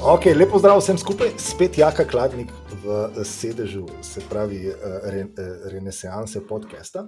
Okay, lepo zdrav vsem skupaj, spet Jaka Kladnik v sedežu, se pravi, uh, re, uh, Renesanse podcasta.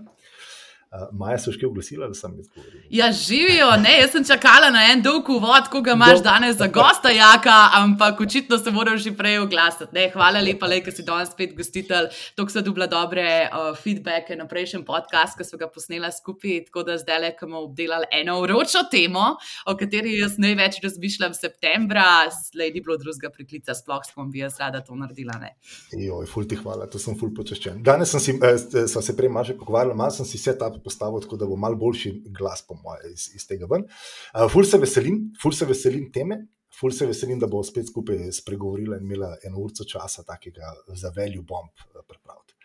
Uh, Maja se je še oglasila, da sem jih govoril. Ja, živijo, ne, jaz sem čakala na en dolg uvod, ko ga imaš Do... danes za gosta, Jaka, ampak očitno se moraš že prej oglasiti. Ne, hvala lepa, le, ker si danes spet gostitelj. To so dubla dobre uh, feedbacke na prejšnjem podkastu, ki smo ga posnela skupaj, tako da zdaj le, ko bomo obdelali eno vročo temo, o kateri jaz največ razmišljam septembra, zdaj ni bilo drugega priklica, sploh s kom bi jaz rada to naredila. Joj, ful ti hvala, to sem ful počaščen. Danes sem si, eh, se prej malo pogovarjala, malo sem si se ta postavil, tako da bo mal boljši glas, po mojem, iz, iz tega ven. Uh, ful se veselim, ful se veselim teme. Ful se veselim, da bo spet skupaj spregovorila in imela eno uro časa takega za veljo bomb pripraviti.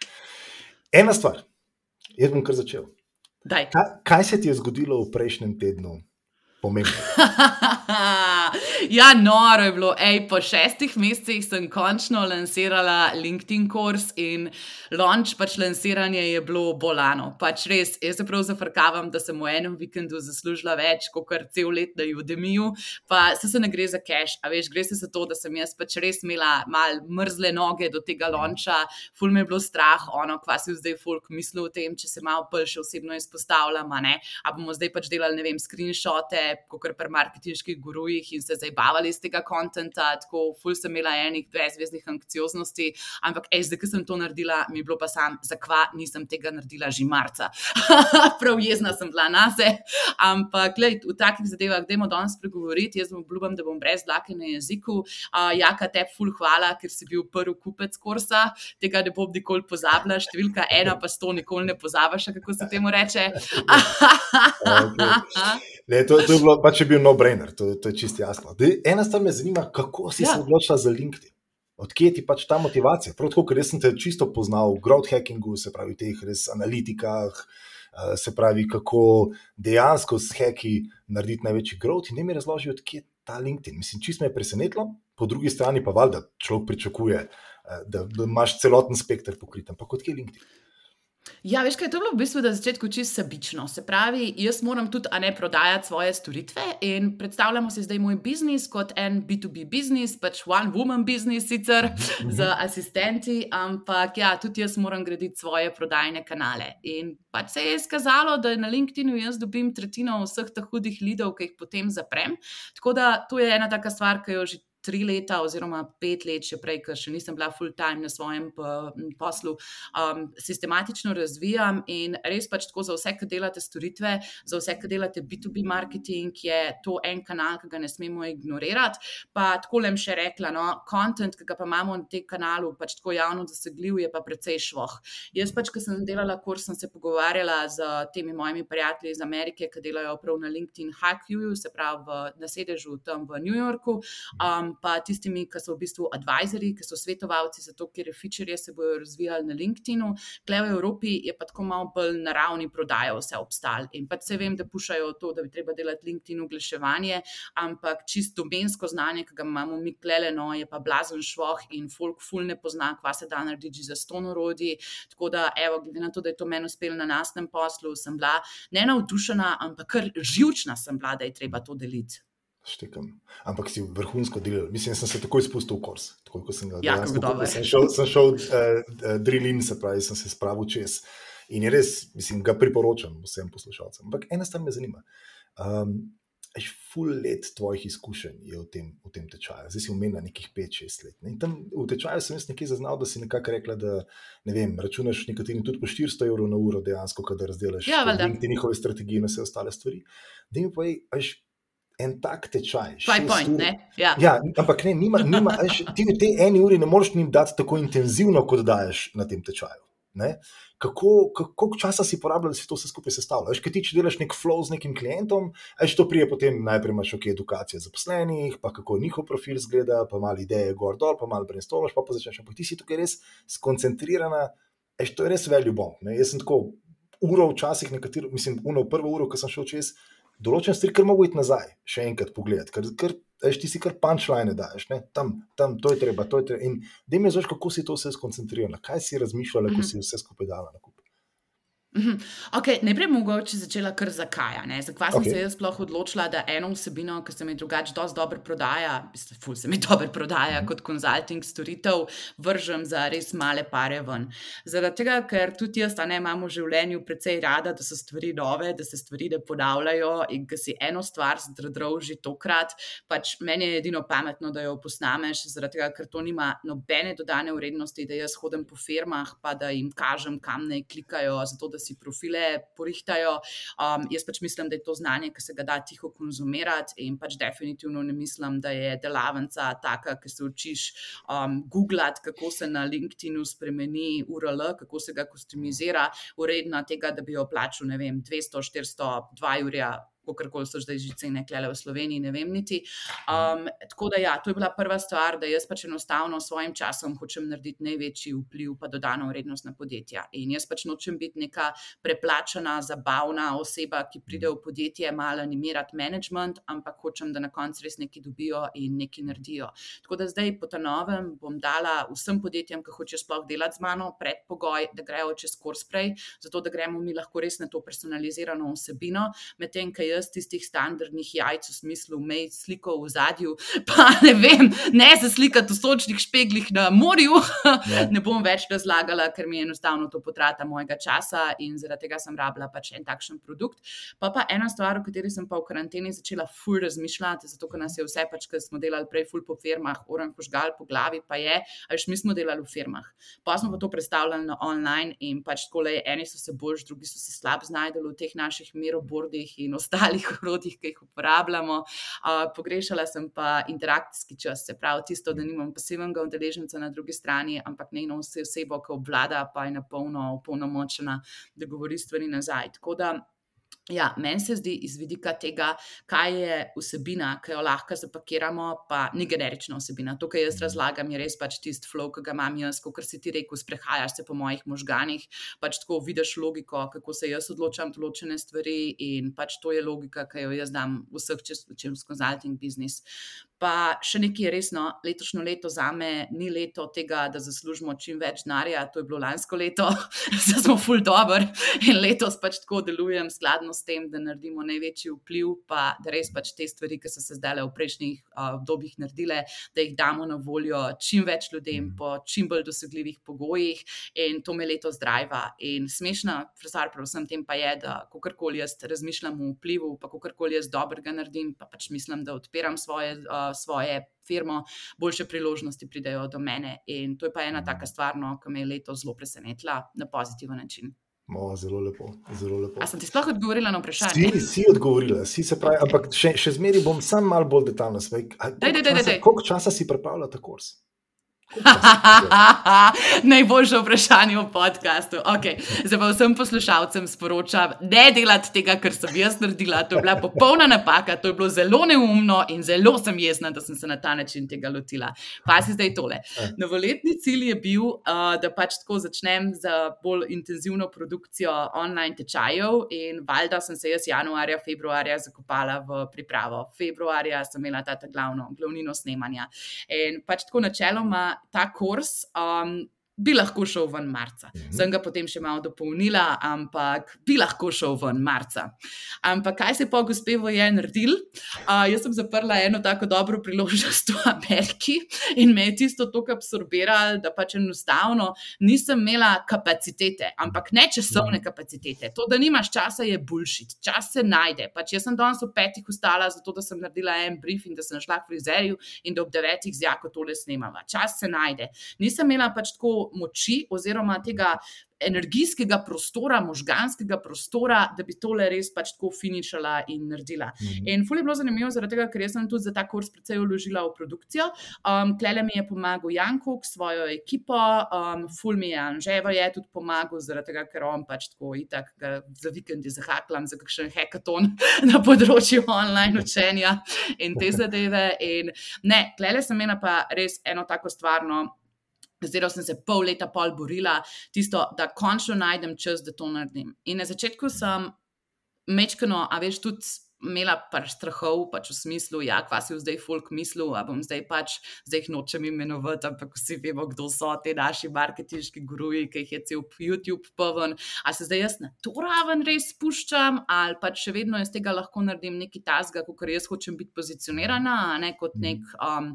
Ena stvar, jaz bom kar začel. Kaj, kaj se ti je zgodilo v prejšnjem tednu, pomembno. ja, noro je bilo. Ej, po šestih mesecih sem končno lansirala LinkedIn kurs in launch, pač lansiranje je bilo bolano. Pač res, jaz se prav zafrkavam, da sem v enem vikendu zaslužila več kot kar cel let na Udemiju. Pa se, se ne gre za cash, a veš, gre se za to, da sem jaz pač res imela mal mrzle noge do tega launcha, ful me je bilo strah, ono, kva si zdaj folk mislil o tem, če se malo pol še osebno izpostavljam, a, a bomo zdaj pač delali, ne vem, screenshote kot pri marketinških gurujih in se zabavali iz tega konta. Tako, ful sem imela enih brezveznih anksioznosti, ampak ej, zdaj, ki sem to naredila, mi je bilo pa sam, zakva nisem tega naredila že marca. Prav jezna sem bila na se. Ampak, gled, v takih zadevah, gremo danes pregovoriti. Jaz vam obljubim, da bom brez dlake na jeziku. Uh, jaka te ful hvala, ker si bil prvi kupec kursa, tega ne bom nikoli pozabila. Številka ena, pa sto nikoli ne pozabiš, kako se temu reče. okay. Ne, to, to je bilo, pa če bil no-brainer, to, to je čisto jasno. Dej, ena stvar me zanima, kako si ja. se odločila za LinkedIn. Odkje ti pač ta motivacija? Prav tako, ker sem te čisto poznal v growth hackingu, se pravi, v teh res analitikah, uh, se pravi, kako dejansko s hacki narediti največji growth. In ne mi razloži, odkje ta LinkedIn. Mislim, čisto me je presenetilo, po drugi strani pa valjda človek pričakuje, uh, da, da imaš celoten spekter pokrit. Ampak odkje LinkedIn? Ja, veš, kaj je to bilo v bistvu na začetku čisto sebično. Se pravi, jaz moram tudi, a ne prodajati svoje storitve in predstavljamo si zdaj moj biznis kot en B2B biznis, pač one woman biznis sicer mhm. z asistenti, ampak ja, tudi jaz moram graditi svoje prodajne kanale. In pač se je izkazalo, da na LinkedIn-u jaz dobim tretjino vseh teh hudih lidov, ki jih potem zaprem. Tako da to je ena taka stvar, ki jo že tri leta, oziroma pet let, še prej, ker še nisem bila full time na svojem poslu, um, sistematično razvijam in res pač tako za vse, ki delate storitve, za vse, ki delate B2B marketing, je to en kanal, ki ga ne smemo ignorirati. Pa tako lem še rekla, no, content, ki ga pa imamo na tem kanalu, pač tako javno dosegljiv, je pa precej švoh. Jaz pač, ko sem delala kurs, sem se pogovarjala z temi mojimi prijatelji iz Amerike, ki delajo prav na LinkedIn Hackuju, se pravi v, na sedežu tam v New Yorku. Um, pa tistimi, ki so v bistvu advisori, ki so svetovalci za to, kje feature se bodo razvijali na LinkedIn-u. Klej v Evropi je pa tako malo bolj na ravni prodaje vse obstal. In pa se vem, da pušajo to, da bi treba delati LinkedIn oglaševanje, ampak čisto domensko znanje, ki ga imamo mi klele, no je pa blazen švoh in folk ful ne pozna, kva se da narediti za ston urodji. Tako da, evo, glede na to, da je to meni uspelo na nasnem poslu, sem bila ne navdušena, ampak kar živčna sem bila, da je treba to deliti štekam. Ampak si vrhunsko delal. Mislim, da sem se takoj spustil v kurs. Tako kot sem ga. Ja, tako sem šel, sem šel uh, uh, drilin, se pravi, sem se spravil čez. In je res, mislim, ga priporočam vsem poslušalcem. Ampak ena stvar me zanima. Um, Eš full let tvojih izkušenj je v tem, v tem tečaju, zdaj si umenil nekih 5-6 let. Ne? Tam v tečaju sem jaz nekaj zaznal, da si nekako rekla, da ne vem, računaš nekateri tudi po 400 evrov na uro dejansko, kadar razdelaš ja, njihove strategije in vse ostale stvari. Da mi povej, en tak tečaj. Point, ja. ja, ampak ne, nima, nima, až, ti v tej eni uri ne moreš njim dati tako intenzivno, kot daješ na tem tečaju. Kako, kako časa si porabljal, da si to vse skupaj sestavljal? Če ti če delaš nek flow z nekim klientom, aj to prije, potem najprej imaš ok, edukacije zaposlenih, pa kako njihov profil zgleda, pa malo ideje gor dol, pa malo brainstormaš, pa, pa začneš. Ampak ti si tukaj res skoncentrirana, aj to je res veljo bom. Jaz sem tako uro včasih, nekatero, mislim, uno prvo uro, ko sem šel čez določen stvari, ker mogo iti nazaj, še enkrat pogledati, ker, ker eš, ti si kar punčline daš, ne? tam, tam, to je treba, to je treba. In da mi znaš, kako si to vse skoncentrirala, kaj si razmišljala, ko mhm. si vse skupaj dala na kup. Mhm. Okay, najprej mogoče začela kar zakaj. Zakaj sem Okej. se jaz sploh odločila, da eno vsebino, ki se mi drugače dosti dobro prodaja, ful se mi dobro prodaja kot konzulting storitev, vržem za res male pare ven. Zaradi tega, ker tudi jaz a ne imam v življenju precej rada, da so stvari nove, da se stvari ne ponavljajo in ker si eno stvar zdrdral že tokrat, pač meni je edino pametno, da jo posnameš, zaradi tega, ker to nima nobene dodane vrednosti, da jaz hodim po firmah, pa da jim kažem, kam naj klikajo, zato da si profile porihtajajo. Um, jaz pač mislim, da je to znanje, ki se ga da tiho konzumirati, in pač definitivno ne mislim, da je delavnica taka, ki se učiš um, googlati, kako se na LinkedIn-u spremeni URL, kako se ga kostumizira, uredna tega, da bi jo plačal, ne vem, 200, 400, 2 urja. Kakorkoli so zdaj že cene klele v Sloveniji, ne vem niti. Um, tako da, ja, to je bila prva stvar, da jaz pač enostavno s svojim časom hočem narediti največji vpliv, pa dodano vrednost na podjetja. In jaz pač nočem biti neka preplačana, zabavna oseba, ki pride v podjetje, malo animirati management, ampak hočem, da na koncu res nekaj dobijo in nekaj naredijo. Tako da zdaj po ta novem bom dala vsem podjetjem, ki hočejo sploh delati z mano, predpogoj, da grejo čez Corspray, zato da gremo mi lahko res na to personalizirano vsebino, medtem ko jaz tistih standardnih jajc v smislu mej sliko v zadju, pa ne vem, ne se slikati v sočnih špeglih na morju, Ja. ne bom več razlagala, ker mi je enostavno to potrata mojega časa in zaradi tega sem rabila pač en takšen produkt. Pa pa ena stvar, o kateri sem pa v karanteni začela ful razmišljati, zato ker nas je vse pač, ker smo delali prej ful po firmah, oran požgal po glavi, pa je, ali mi smo delali v firmah. Pa smo pa to predstavljali na online in pač tako le, eni so se boljši, drugi so se slab znajdeli v teh naših merobordih in ostalih orodjih, ki jih uporabljamo. Uh, pogrešala sem pa interakcijski čas, se pravi tisto, da nimam pasivnega udeleženca na drugi strani, ampak njeno vse osebo, ki obvlada, pa je na polno opolnomočena, da govori stvari nazaj. Tako da Ja, meni se zdi iz vidika tega, kaj je vsebina, ki jo lahko zapakiramo, pa ni generična vsebina. To, kar jaz razlagam, je res pač tisti flow, ki ga imam jaz, kot si ti rekel, sprehajaš se po mojih možganih, pač tako vidiš logiko, kako se jaz odločam določene stvari in pač to je logika, ki jo jaz dam vseh, če sem konzulting biznis. Pa še nekaj resno, letošnje leto za me ni leto tega, da zaslužimo čim več denarja, to je bilo lansko leto, zdaj smo full dobro in letos pač tako delujem skladno s tem, da naredimo največji vpliv, pa da res pač te stvari, ki so se zdaj v prejšnjih uh, obdobjih naredile, da jih damo na voljo čim več ljudem po čim bolj dosegljivih pogojih in to me letos driva. In smešna stvar pri vsem tem pa je, da kakorkoli jaz razmišljam o vplivu, pa kakorkoli jaz dobrega naredim, pa pač mislim, da odpiram svoje. Uh, svoje firmo, boljše priložnosti pridejo do mene. In to je pa ena taka stvar, no, ki me je letos zelo presenetila na pozitiven način. O, zelo lepo, zelo lepo. A sem ti sploh odgovorila na vprašanje? Si, si odgovorila, si se pravi, ampak še, še zmeraj bom sam malo bolj detaljno daj, daj. Koliko časa si pripravljala ta kurs? Najboljše vprašanje v podkastu. Okay. Zdaj pa vsem poslušalcem sporočam, ne delati tega, kar sem jaz naredila. To je bila popolna napaka, to je bilo zelo neumno in zelo sem jezna, da sem se na ta način tega lotila. Pa si zdaj tole. Novoletni cilj je bil, uh, da pač tako začnem z bolj intenzivno produkcijo online tečajev, in valjda sem se jaz januarja, februarja zakopala v pripravo. Februarja sem imela ta glavno, glavnino snemanja. In pač tako načeloma ta kurs. Um, Bi lahko šel ven marca. Mhm. Sem ga potem še malo dopolnila, ampak bi lahko šel ven marca. Ampak kaj se je pa gospe Voje naredil? Uh, jaz sem zaprla eno tako dobro priložnost v Ameriki in me je tisto tako absorbiralo, da pač enostavno nisem imela kapacitete, ampak ne časovne kapacitete. To, da nimaš časa, je bullshit. Čas se najde. Pač jaz sem danes ob petih ustala, zato da sem naredila en briefing, da sem šla k frizerju in da ob devetih z jako tole snemala. Čas se najde. Nisem imela pač tako moči oziroma tega energijskega prostora, možganskega prostora, da bi tole res pač tako finišala in naredila. Mhm. In ful je bilo zanimivo, zaradi tega, ker sem tudi za ta kurs precej vložila v produkcijo. Um, Klele mi je pomagal Janko svojo ekipo, um, ful mi je Anževa je tudi pomagal, zaradi tega, ker on pač tako itak za vikendi zahaklam za kakšen hackathon na področju online učenja in te zadeve. In ne, klele sem imela pa res eno tako stvarno. Zdaj sem se pol leta pol borila, tisto, da končno najdem čas, da to naredim. In na začetku sem mečkano, a veš, tudi imela pač strahov, pač v smislu, ja, kva si zdaj folk mislil, a bom zdaj pač, zdaj jih nočem imenovati, ampak vsi vemo, kdo so ti naši marketinški guruji, ki jih je cel YouTube poven. A se zdaj jaz na to raven res spuščam, ali pač še vedno iz tega lahko naredim nekaj tasga, kot jaz hočem biti pozicionirana, ne kot mhm. nek. Um,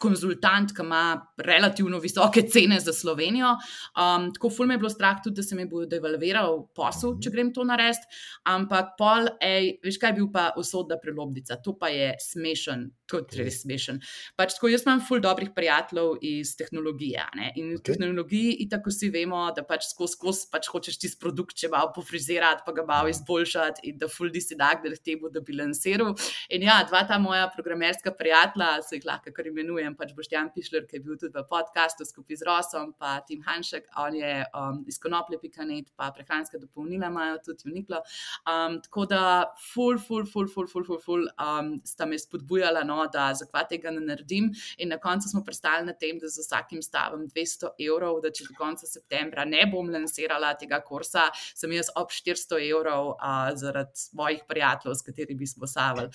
konzultant, ki ima relativno visoke cene za Slovenijo. Um, tako ful me je bilo strah tudi, da se mi bo devalviral posel, če grem to narediti. Ampak pol, ej, veš kaj je bil pa usodna prelobnica, to pa je smešen, kot res smešen. Pač tako jaz imam ful dobrih prijateljev iz tehnologije. Ne? In v okay. tehnologiji, in tako vsi vemo, da pač skozi skos pač hočeš ti produkt, če malo pofrizirati, pa ga malo izboljšati in da ful disi dag, da temu da bi lansiral. In ja, dva ta moja programerska prijatelja, se jih lahko kar imenuje vem, pač Boštjan Pišler, ki je bil tudi v podkastu skupaj z Rosom, pa Tim Hanšek, on je um, iz konoplje.net, pa prehranska dopolnila imajo tudi uniklo. Um, tako da, ful, ful, ful, ful, ful, ful, ful um, sta me spodbujala, no, da zakva tega ne naredim. In na koncu smo prestali na tem, da z vsakim stavom 200 evrov, da če do konca septembra ne bom lansirala tega kursa, sem jaz ob 400 evrov uh, zaradi mojih prijateljev, s katerimi smo savali.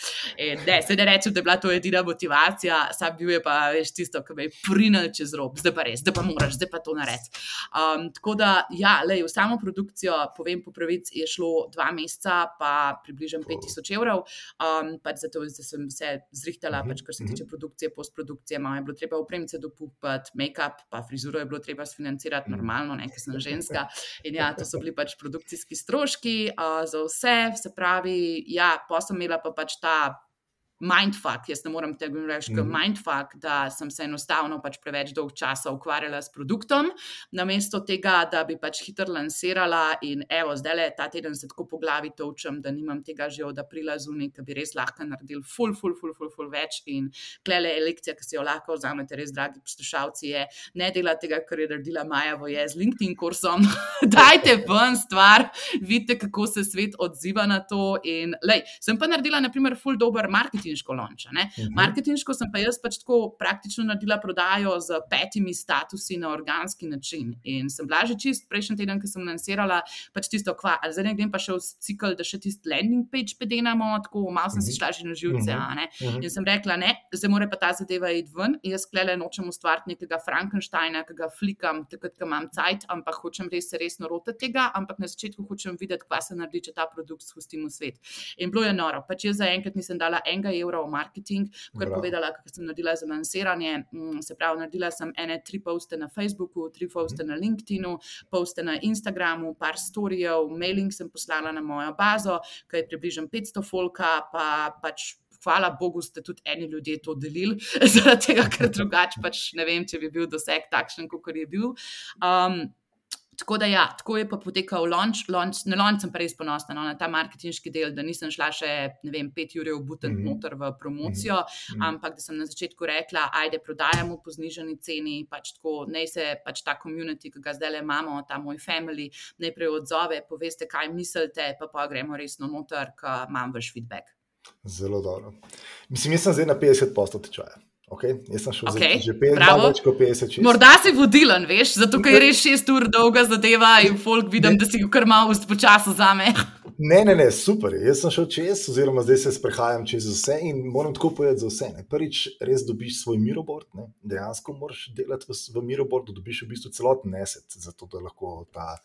Ne, se ne rečem, da je bila to edina motivacija, sam bil je pa veš, tisto, ki me je prinil čez rob, zdaj pa res, zdaj pa moraš, zdaj pa to narediti. Um, tako da, ja, lej, v samo produkcijo, povem po pravici, je šlo dva meseca, pa približno 5000 evrov, um, pač zato da sem se zrihtala, pač, kar se tiče mhm. produkcije, postprodukcije, malo je bilo treba upremce dopupati, make-up, pa frizuro je bilo treba sfinancirati mhm. normalno, ne, ker sem ženska. In ja, to so bili pač produkcijski stroški uh, za vse, se pravi, ja, pa sem imela pa pač ta mindfuck, jaz ne morem tega reči, mm -hmm. mindfuck, da sem se enostavno pač preveč dolg časa ukvarjala s produktom, namesto tega, da bi pač hitro lansirala in evo, zdaj le ta teden se tako po glavi točem, da nimam tega že od aprila zunaj, ki bi res lahko naredil full, full, full, full, full več in klele je lekcija, ki si jo lahko vzamete, res dragi poslušalci, je ne dela tega, kar je naredila Maja Voje z LinkedIn kursom. Dajte ven stvar, vidite, kako se svet odziva na to in lej, sem pa naredila, naprimer, full dober marketing marketinško lonča. Uh. -huh. Marketinško sem pa jaz pač tako praktično naredila prodajo z petimi statusi na organski način. In sem bila že čist prejšnji teden, ko sem lansirala pač tisto, kva, ali zdaj ne grem pa še v cikl, da še tisti landing page pedenamo, tako malo sem si mhm. šla že na živce. Uh -huh. uh -huh. In sem rekla, ne, zdaj mora pa ta zadeva iti ven. In jaz klele nočem ustvariti nekega Frankensteina, ki ga flikam, takrat, ko imam cajt, ampak hočem res se resno rotati tega, ampak na začetku hočem videti, kva se naredi, če ta produkt spustimo v svet. In bilo je noro. Pač jaz zaenkrat nisem dala enega evrov marketing, kar je povedala, kaj sem naredila za lansiranje. Mm, se pravi, naredila sem ene tri poste na Facebooku, tri poste na LinkedInu, poste na Instagramu, par storijev, mailing sem poslala na mojo bazo, ki je približno 500 folka, pa pač. Hvala Bogu, ste tudi eni ljudje to delili, zaradi tega, ker drugače pač ne vem, če bi bil doseg takšen, kot je bil. Um, Tako da, ja, tako je pa potekal launch, launch, na launch sem pa res ponosna no, na ta marketinški del, da nisem šla še, ne vem, pet ur v buten mm -hmm. noter v promocijo, mm -hmm. ampak da sem na začetku rekla, ajde, prodajamo po zniženi ceni, pač tako, naj se pač ta komunity, ki ga zdaj le imamo, ta moj family, najprej odzove, poveste, kaj mislite, pa pa gremo resno noter, ker imam vaš feedback. Zelo dobro. Mislim, jaz sem zdaj na 50 postov tečaja. Okay, jaz sem šel okay, že pet, več kot 50 let. Morda si vodilen, veš, zato ker je res šest ur dolga zadeva in folk vidim, ne. da si jo kar malo počasno zame. Ne, ne, ne, super. Jaz sem šel čez, oziroma zdaj se sprehajam čez vse in moram tako povedati za vse. Ne. Prvič, res dobiš svoj mirobord, ne. dejansko moraš delati v, v mirobordu, dobiš v bistvu celoten neset, zato da lahko ta.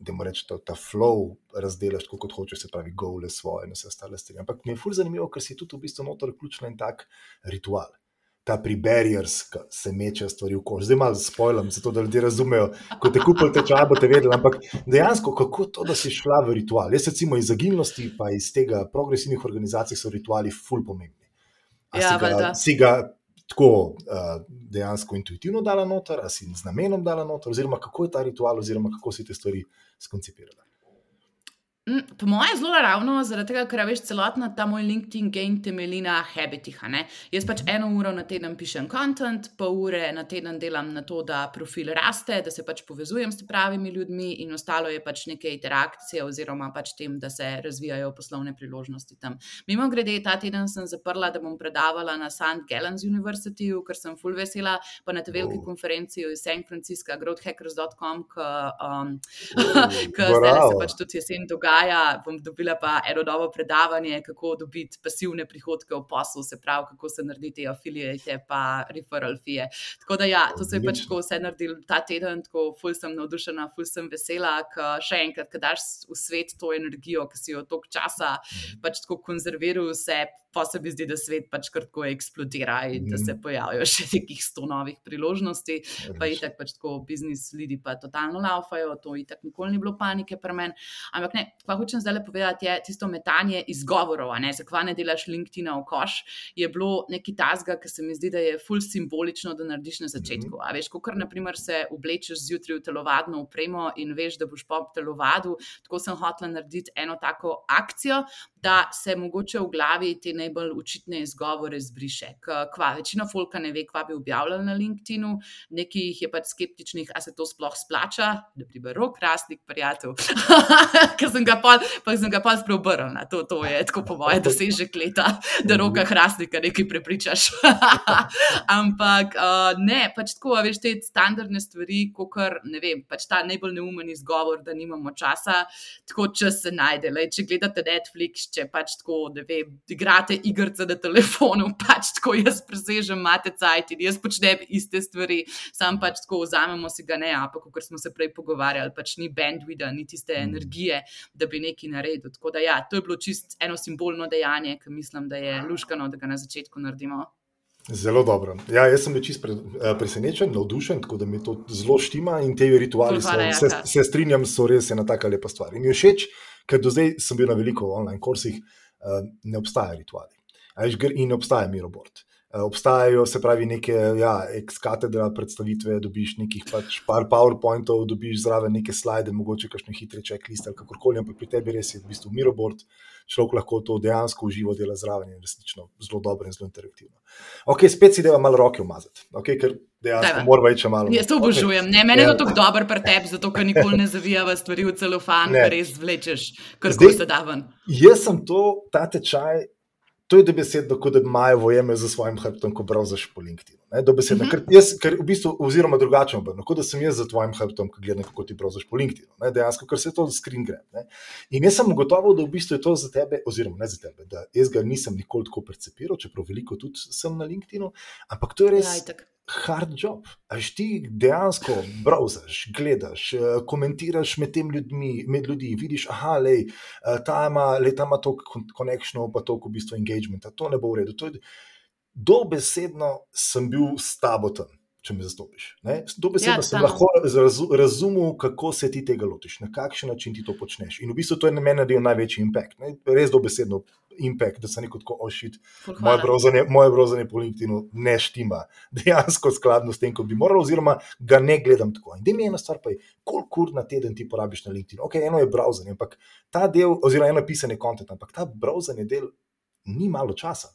Da mu rečeš, da ta flow razdelaš tako, kot hočeš, se pravi, gole svoje in vse ostale stvari. Ampak mi je fulj zanimivo, ker si tudi v bistvu notor vključen en tak ritual ta pri barriers, ki se mečejo stvari v kožo. Zdaj malo spojlam, zato da ljudje razumejo, ko te kupite te čaje, boste vedeli. Ampak dejansko, kako to, da si šla v ritual. Jaz, recimo, iz agilnosti, pa iz tega progresivnih organizacij, so rituali ful pomembni. Ja, si, ga, si ga tako uh, dejansko intuitivno dala noter, ali si z namenom dala noter, oziroma kako je ta ritual, oziroma kako si te stvari skoncipirala. Mm, po mojem, zelo naravno, zaradi tega, ker veš, celotna ta moj LinkedIn game temelji na habitih. Jaz pač eno uro na teden pišem kontent, pol ure na teden delam na to, da profil raste, da se pač povezujem s pravimi ljudmi, in ostalo je pač neke interakcije, oziroma pač tem, da se razvijajo poslovne priložnosti tam. Mimo grede, ta teden sem zaprla, da bom predavala na St. Gallen's University, ker sem full vesela, pa na tej veliki oh. konferenci v San Francisco, growthhackers.com, ki um, zdaj se pač tudi jesen dogaja prodaja, bom dobila pa eno novo predavanje, kako dobiti pasivne prihodke v poslu, se pravi, kako se narediti afiliate, pa referral fee. Tako da, ja, to se je pač tako vse naredil ta teden, tako ful sem navdušena, ful sem vesela, ker še enkrat, kad daš v svet to energijo, ki si jo toliko časa pač tako konzerviral vse, pa se mi zdi, da svet pač kar tako eksplodira in da se mhm. pojavijo še nekih sto novih priložnosti. Pa je tako pač tako, biznis ljudi pa totalno laufajo, to je tako nikoli ni bilo panike pri meni. Ampak ne, pa hočem zdaj povedati, je tisto metanje izgovorov, ne, zakaj ne delaš LinkedIn v koš, je bilo nekaj tazga, ki se mi zdi, da je ful simbolično, da narediš na začetku. Mhm. A veš, kot naprimer se oblečeš zjutraj v telovadno upremo in veš, da boš v telovadu, tako sem hotela narediti eno tako akcijo, da se mogoče v glavi te najbolj očitne izgovore zbriše. Kva, večina folka ne ve, kva bi objavljali na LinkedIn-u, nekaj jih je pač skeptičnih, a se to sploh splača, da pribe rok, rasnik, prijatelj. Ker sem ga pa, pa sem ga pa spreobrnil na to, to je tako po moje dosežek leta, da roka rasnika nekaj prepričaš. Ampak uh, ne, pač tako, veš, te standardne stvari, kot kar ne vem, pač ta najbolj neumen izgovor, da nimamo časa, tako čas se najde. Lej, če gledate Netflix, če pač tako, da ve, igrate igrice na telefonu, pač tako jaz presežem, imate cajt in jaz počnem iste stvari, sam pač tako vzamemo si ga ne, ampak kot smo se prej pogovarjali, pač ni bandwidth, ni tiste mm. energije, da bi nekaj naredil. Tako da ja, to je bilo čist eno simbolno dejanje, ki mislim, da je luškano, da ga na začetku naredimo. Zelo dobro. Ja, jaz sem bil čist pre, eh, presenečen, navdušen, tako da mi to zelo štima in te rituali, so, se, se strinjam, so res ena taka lepa stvar. In mi je všeč, ker do zdaj sem bil na veliko online kursih, uh, ne obstajajo rituali. In ne obstaja mirobord. Uh, obstajajo, se pravi, neke ja, ex-katedra predstavitve, dobiš nekaj pač par PowerPointov, dobiš zraven neke slide, mogoče kakšne hitre checkliste ali kakorkoli, ampak pri tebi res je v bistvu mirobord. Človek lahko to dejansko uživo dela zraven in resnično zelo dobro in zelo interaktivno. Ok, spet si deva malo roke umazati, okay, ker dejansko moramo več malo. Jaz to obožujem. Okay. Meni je to tako dobro pri tebi, zato ker nikoli ne zavijava stvari v celofan, ker res vlečeš, ker se da ven. Jaz sem to, ta tečaj, to je dobesedno, kot da imajo vojeme za svojim hrbtom, ko browseš po LinkedIn. Dobesedno, mm -hmm. ker, jaz, ker v bistvu, oziroma drugače, obrno, kot da sem jaz za tvojim hrbtom, ki gledam, kako ti browseš po LinkedIn. Ne? Dejansko, ker se to screen grab. Ne? In jaz sem ugotovil, da v bistvu je to za tebe, oziroma ne za tebe, da jaz ga nisem nikoli tako percepiral, čeprav veliko tudi sem na LinkedIn, ampak to je res. Ja, hard job. Až ti dejansko browsers, gledaš, eh, komentiraš med temi ljudmi, med ljudmi, vidiš, da eh, ta ima, ima toliko konekšnjo, pa toliko v bistvu engagementa, to ne bo v redu. Dobesedno sem bil s tabo tam če me zastopiš. Dobesedno ja, sem lahko razumel, kako se ti tega lotiš, na kakšen način ti to počneš. In v bistvu to je na meni naredil največji impact. Ne? Res dobesedno impact, da se neko tako ošit. Moje brozanje po LinkedIn ne štima dejansko skladno s tem, kot bi moral, oziroma ga ne gledam tako. In da mi je ena stvar, pa je, koliko ur na teden ti porabiš na LinkedIn. Ok, eno je browsanje, ampak ta del, oziroma eno pisanje konta, ampak ta browsanje del ni malo časa.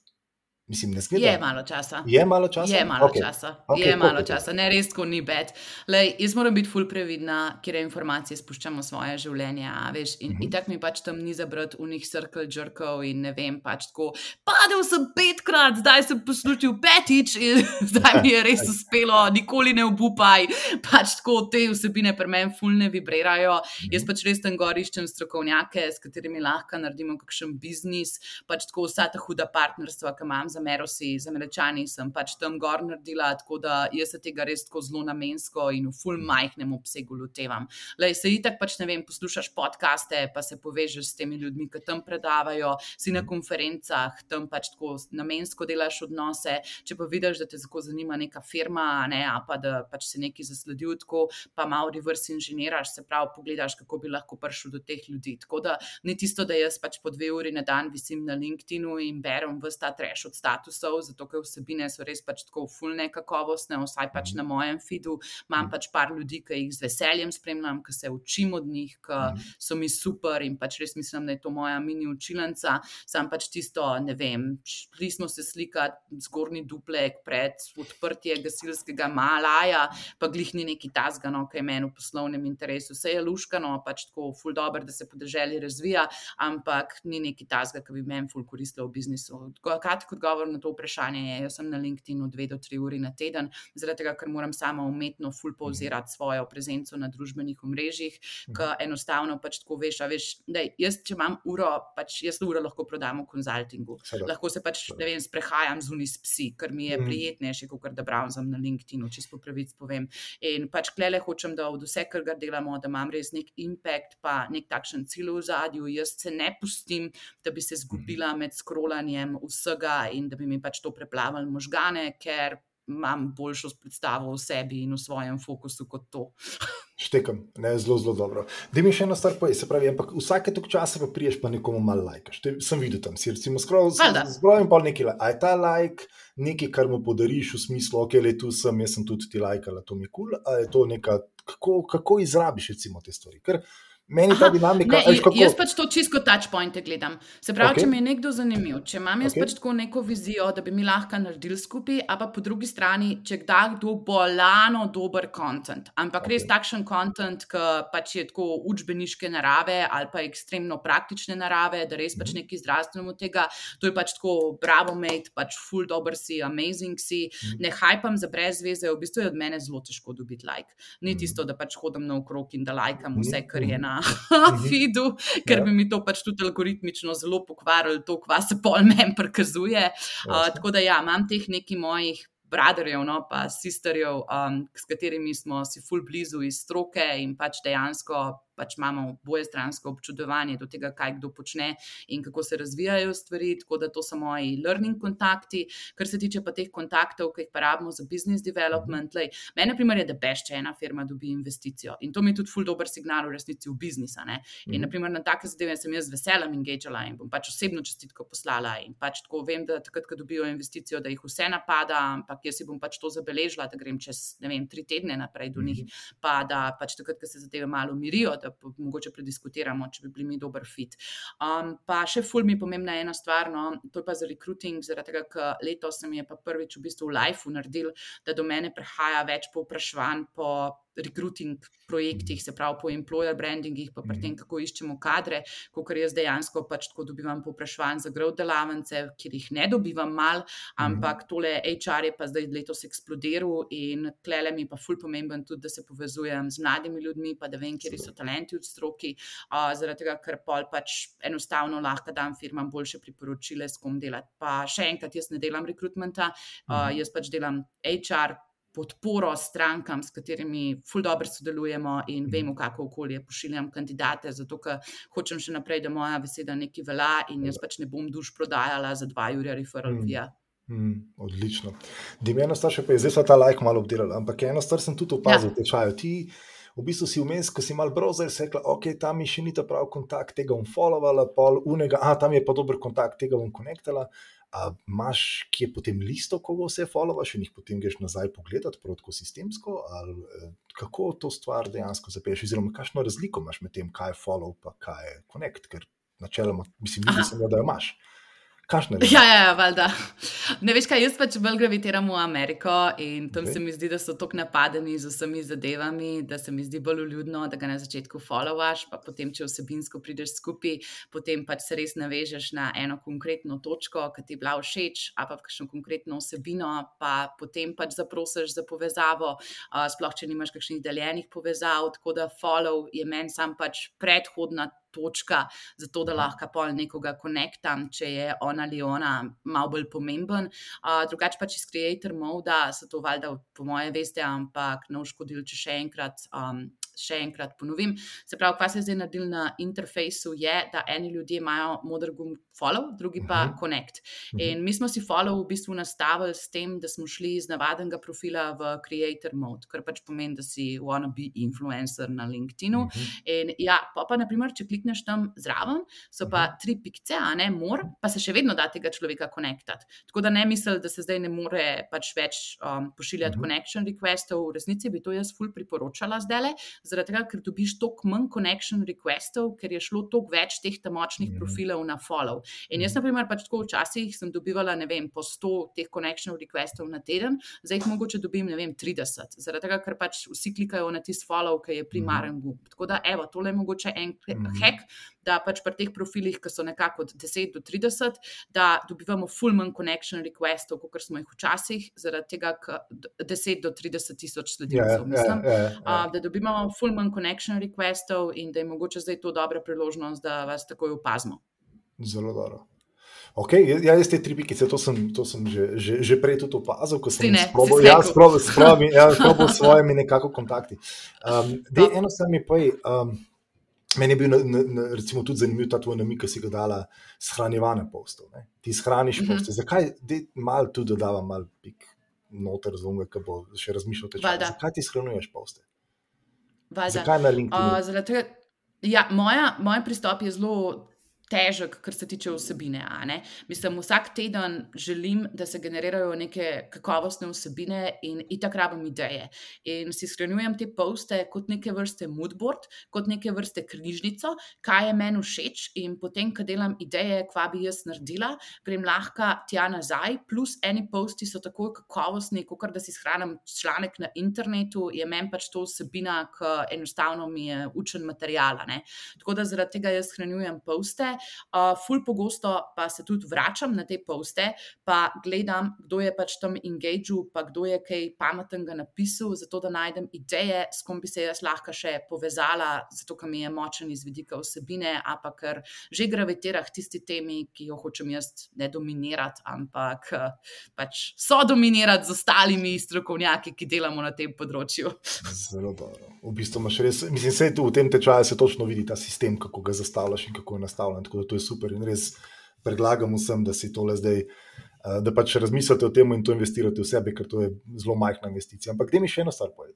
Mislim, ne smeš. Je malo časa. Je malo časa. Je malo okay. časa. Okay, je malo časa. Ne, res, ko ni bed. Lej, jaz moram biti fulj previdna, kjer informacije spuščamo svoje življenje. Veš, in, mm -hmm. in tako mi pač tam ni zabrati unih cirkel žrkov in ne vem, pač tako. Padel sem petkrat, zdaj sem poslušal petič in zdaj mi je res uspelo, nikoli ne obupaj. Pač tako te vsebine pri meni fulj ne vibrirajo. Mm -hmm. Jaz pač res tam goriščem strokovnjake, s katerimi lahko naredimo kakšen biznis. Pač tako vsa ta huda partnerstva, ki imam z Merosi, z Američani, sem pač tam gor naredila, tako da jaz se tega res tako zelo namensko in v full majhnem obsegu lotevam. Lej, se itak pač ne vem, poslušaš podcaste, pa se povežeš s temi ljudmi, ki tam predavajo, si na konferencah, tam pač tako namensko delaš odnose. Če pa vidiš, da te tako zanima neka firma, ne, pa da pač se nekaj zasledil, tako pa malo reverse inženiraš, se pravi, pogledaš, kako bi lahko prišel do teh ljudi. Tako da ni tisto, da jaz pač po dve uri na dan visim na LinkedIn-u in berem vse ta treš od statusov, zato ker vsebine so res pač tako fulne kakovostne, vsaj pač mhm. na mojem feedu. Imam mhm. pač par ljudi, ki jih z veseljem spremljam, ki se učim od njih, ki mhm. so mi super in pač res mislim, da je to moja mini učilnica. Sam pač tisto, ne vem, šli smo se slikati zgornji duplek pred odprtjem gasilskega malaja, pa glihni neki tasgano, ki je meni v poslovnem interesu. Vse je luškano, pač tako ful dobro, da se podeželje razvija, ampak ni neki tasga, ki bi meni ful koristila v biznisu. Kaj kot govor? Odgovor na to vprašanje je, jaz sem na LinkedIn-u dve do tri uri na teden, zaradi tega, ker moram sama umetno full Mhm. povzirati svojo prezenco na družbenih omrežjih, ker enostavno pač tako veš, a veš, da jaz, če imam uro, pač jaz uro lahko prodam v konzultingu. Lahko se pač, ne vem, sprehajam zunaj s psi, ker mi je Mhm. prijetnejše, kot da browsam na LinkedIn-u, čisto po pravici povem. In pač klele hočem, da od vse, kar ga delamo, da imam res nek impact, pa nek takšen cilj v zadju. Jaz se ne pustim, da bi se zgubila med skrolanjem vsega in da bi mi pač to preplavili možgane, ker imam boljšo predstavo o sebi in o svojem fokusu kot to. Štekam, ne, zelo, zelo dobro. Da mi še eno stvar povej, se pravi, ampak vsake tok časa pa priješ pa nekomu malo lajkaš. Te- Sem videl tam, si recimo scroll, Valjda. zbroj in pol nekaj, like. a je ta like nekaj, kar mu podariš v smislu, ok, le tu sem, jaz sem tudi ti lajkala, to mi kul, cool, a je to neka, kako, kako izrabiš recimo te stvari. Ker meni ta Aha, dinamika, Ne, a veš, kako, jaz pač to čisto touchpointe gledam. Se pravi, okay. če mi je nekdo zanimiv, če imam jaz okay. pač tako neko vizijo, da bi mi lahko naredili skupaj, a pa po drugi strani, če kdaj kdo bolano dober kontent, ampak okay. res takšen kontent, ki pač je tako učbeniške narave ali pa ekstremno praktične narave, da res pač Mhm. nekaj zdravstvenega od tega, to je pač tako bravo, mate, pač full dober si, amazing si, Mhm. ne hajpam za brez veze, v bistvu je od mene zelo težko dobiti like. Ni Mhm. tisto, da pač hodim naokrog in da lajkam vse, kar je mhm. Na Mhm. feedu, ker Ja. bi mi to pač tudi algoritmično zelo pokvarilo, to, kva se pol meni prikazuje. Uh, tako da ja, imam teh nekih mojih. Braderjev, no, pa sisterjev, um, s katerimi smo si ful blizu iz stroke, in pač dejansko pač imamo boje stransko občudovanje do tega, kaj kdo počne in kako se razvijajo stvari. Tako da to so moji learning kontakti. Kar se tiče pa teh kontaktov, ki jih pa rabimo za business development, lej, meni, na primer, je, da beš, če ena firma dobi investicijo. In to mi je tudi ful dober signal v resnici v biznisa. Ne? In, Mhm. naprimer, na take zadeve sem jaz z veseljem engagala in bom pač osebno čestitko poslala. In pač tako vem, da takrat, ko dobijo investicijo, da jih vse napada, ampak jaz si bom pač to zabeležila, da grem čez ne vem, tri tedne naprej do njih, pa da pač takrat, ko se zadeve malo umirijo, da mogoče prediskutiramo, če bi bili mi dober fit. Um, pa še ful mi je pomembna ena stvar, no, to je pa za recruiting, zaradi tega, ker letos se mi je pa prvič v bistvu v lifeu naredil, da do mene prihaja več povprašanj po recruiting projektih, se pravi po employer brandingih, pa pri tem, kako iščemo kadre, kot jaz dejansko pač tako dobivam povprašanj za grov delavnice, kjer jih ne dobivam mal, ampak tole HR je pa zdaj letos eksplodiral in klele mi pa ful pomemben tudi, da se povezujem z mladimi ljudmi, pa da vem, kje so talenti v stroki, uh, zaradi tega, ker pol pač enostavno lahko dam firmam boljše priporočile, s kom delati. Pa še enkrat, jaz ne delam rekrutmenta, uh, jaz pač delam HR. Podporo strankam, s katerimi ful dobro sodelujemo in vemo, kako okolje pošiljam kandidate, zato ker hočem še naprej, da moja beseda nekaj velja in jaz pač ne bom duš prodajala za dva jurja referral Mm. via. Mm, odlično. Da mi eno stvar še pa je, zdaj ta like malo obdelali, ampak eno stvar sem tudi opazil v tečaju. Ti v bistvu si vmes, ko si mal browser, si rekla, ok, tam mi še ni ta prav kontakt, tega bom followovala, pol unega, a tam je pa dober kontakt, tega bom konektala. A imaš kje potem listo, koga vse followaš in jih potem greš nazaj pogledati, prav tako sistemsko, ali eh, kako to stvar dejansko zapeš, oziroma kakšno razliko imaš med tem, kaj je follow pa kaj je connect, ker načeloma, mislim, sem jo, da jo imaš. Kakšne Ja, ja, ja valjda. Ne veš, kaj jaz pač bolj gravitiram v Ameriko in tam okay. se mi zdi, da so tako napadeni z vsemi zadevami, da se mi zdi bolj uljudno, da ga na začetku followaš, pa potem, če vsebinsko prideš skupaj, potem pač se res navežeš na eno konkretno točko, ki ti je bila všeč, a pa kakšno konkretno vsebino, pa potem pač zaprosiš za povezavo, uh, sploh če nimaš kakšnih deljenih povezav, tako da follow je meni sam pač predhodna točka, zato da lahko pol nekoga konektam, če je on ali ona malo bolj pomemben. Uh, drugače pa iz Creator Moda so to valjda, po moje, veste, ampak ne uškodili, če še enkrat. Um, Še enkrat ponovim. Se pravi, kaj se je zdaj naredil na interfejsu, je, da eni ljudje imajo moder gumb follow, drugi pa Mhm. connect. Mhm. In mi smo si follow v bistvu nastavili s tem, da smo šli iz navadnega profila v creator mode, kar pač pomeni, da si wanna be influencer na LinkedInu. Mhm. In ja, pa, pa naprimer, če klikneš tam zraven, so pa Mhm. tri pikce, a ne mor, pa se še vedno da tega človeka konektati. Tako da ne mislim, da se zdaj ne more pač več um, pošiljati Mhm. connection requestov. V resnici bi to jaz ful priporočala zdaj, zaradi tega, ker dobiš toliko manj connection requestov, ker je šlo toliko več teh močnih Mhm. profilov na follow. In jaz, na primer, pač tako včasih sem dobivala, ne vem, po 100 teh connection requestov na teden, zdaj jih mogoče dobim, ne vem, 30, zaradi tega, ker pač vsi klikajo na tisti follow, ki je primaren gumb. Tako da, evo, tole je mogoče en Mhm. hack, da pač pri teh profilih, ki so nekako od 10 do 30, da dobivamo full manj connection requestov, kot smo jih včasih, zaradi tega, ker 10 do 30 tisoč Ja, sledilcev, mislim. ja, ja, Uh, da dobimo full manj connection requestov in da je mogoče zdaj to dobra priložnost, da vas takoj opazimo. Zelo dobro. Okay, ja, jaz te tri pikice, to sem, to sem že, že, že prej tudi opazil, ko sem sprobal, si ja, sprobal, sprobal, ja, sprobal s svojimi nekako kontakti. Um, dej, Dobro. eno sam mi pa, um, meni je bil na, na, na, recimo tudi zanimiv ta tvoj namik, ki si ga dala shranjevanje postov. Ne? Ti shraniš Mhm. poste. Zakaj, dej, mal tu dodavam, mal pik noter zunga, ki bo še razmišljal te čas. Valjda. Zakaj ti shranjuješ poste? Valjda. Zakaj na LinkedIn? Uh, zaradi tega, ja, moja, moj pristop je zelo težek, kar se tiče vsebine. Mislim, vsak teden želim, da se generirajo neke kakovostne vsebine in itak rabim ideje. In si shranjujem te poste kot neke vrste moodboard, kot neke vrste knjižnico, kaj je meni všeč, in potem, ko delam ideje, kva bi jaz naredila, grem lahko tja nazaj. Plus, eni posti so tako kakovostni, kot da si shranim članek na internetu, je meni pač to vsebina, ki enostavno mi je učen material. a ne. Tako da zaradi tega jaz shranjujem poste. Uh, ful pogosto pa se tudi vračam na te poste, pa gledam, kdo je pač tam engagil, pa kdo je kaj pametnega napisal, zato da najdem ideje, s kom bi se jaz lahko še povezala, zato ker mi je močen iz vidika vsebine, a pa ker že gravitira k tisti temi, ki jo hočem jaz ne dominirati, ampak eh, pač so dominirati z ostalimi strokovnjaki, ki delamo na tem področju. Zelo dobro. V bistvu imaš res, mislim, da v tem tečaju se točno vidi ta sistem, kako ga zastavljaš in kako je nastavljen. Tako da to je super in res predlagam vsem, da si tole zdaj, eh, da pač razmislite o tem in to investirate v sebe, ker to je zelo majhna investicija. Ampak da mi še eno stvar povedi.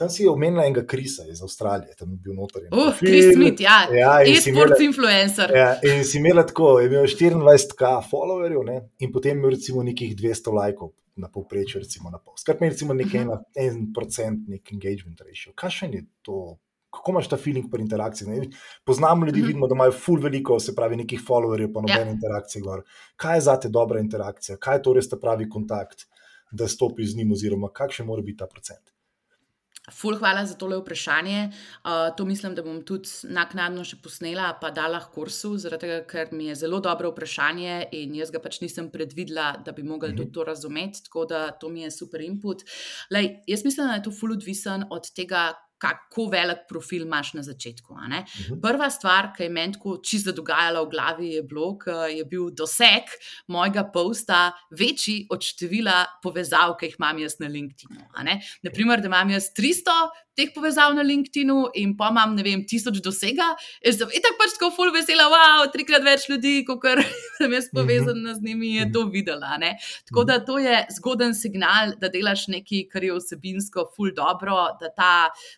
Tam si omenila enega Krisa iz Avstralije, tam je bil noter. Uh. Chris Smith, ja, Ja, e-sports influencer. Ja, in si imela tako, je imel 24k followerjev, ne? in potem imel recimo nekih 200 lajkov na povprečju, recimo na pol. Skratka, recimo nekaj Mhm. ena, en procent nek engagement ratio. Kakšen je to? Kako imaš ta feeling pri interakciji? Ne? Poznamo ljudi, Mhm. vidimo, da imajo full veliko, se pravi, nekih followerjev, pa nobene Ja. interakcije gor. Kaj je zate dobra interakcija? Kaj je to res ta pravi kontakt, da stopiš z njim, oziroma kakšen mora biti ta procent? Ful, hvala za tole vprašanje. Uh, to mislim, da bom tudi naknadno še posnela, pa dala kursu, zaradi tega, ker mi je zelo dobro vprašanje in jaz ga pač nisem predvidela, da bi mogli Mhm. tudi to razumeti. Tako da to mi je super input. Lej, jaz mislim, da je to ful odvisen od tega, kako velik profil imaš na začetku. ne. Mhm. Prva stvar, ki je meni tako čisto dogajala v glavi, je, bilo, ko je bil doseg mojega posta večji od števila povezav, ki jih imam jaz na ne. Naprimer, da imam jaz 300 teh povezav na LinkedIn-u in pa imam, ne vem, 1000 dosega, jaz sem itak pač tako full vesela, wow, trikrat več ljudi, kot sem jaz povezana z njimi, je to videla. ne. Tako da to je zgoden signal, da delaš nekaj, kar je vsebinsko full dobro, da ta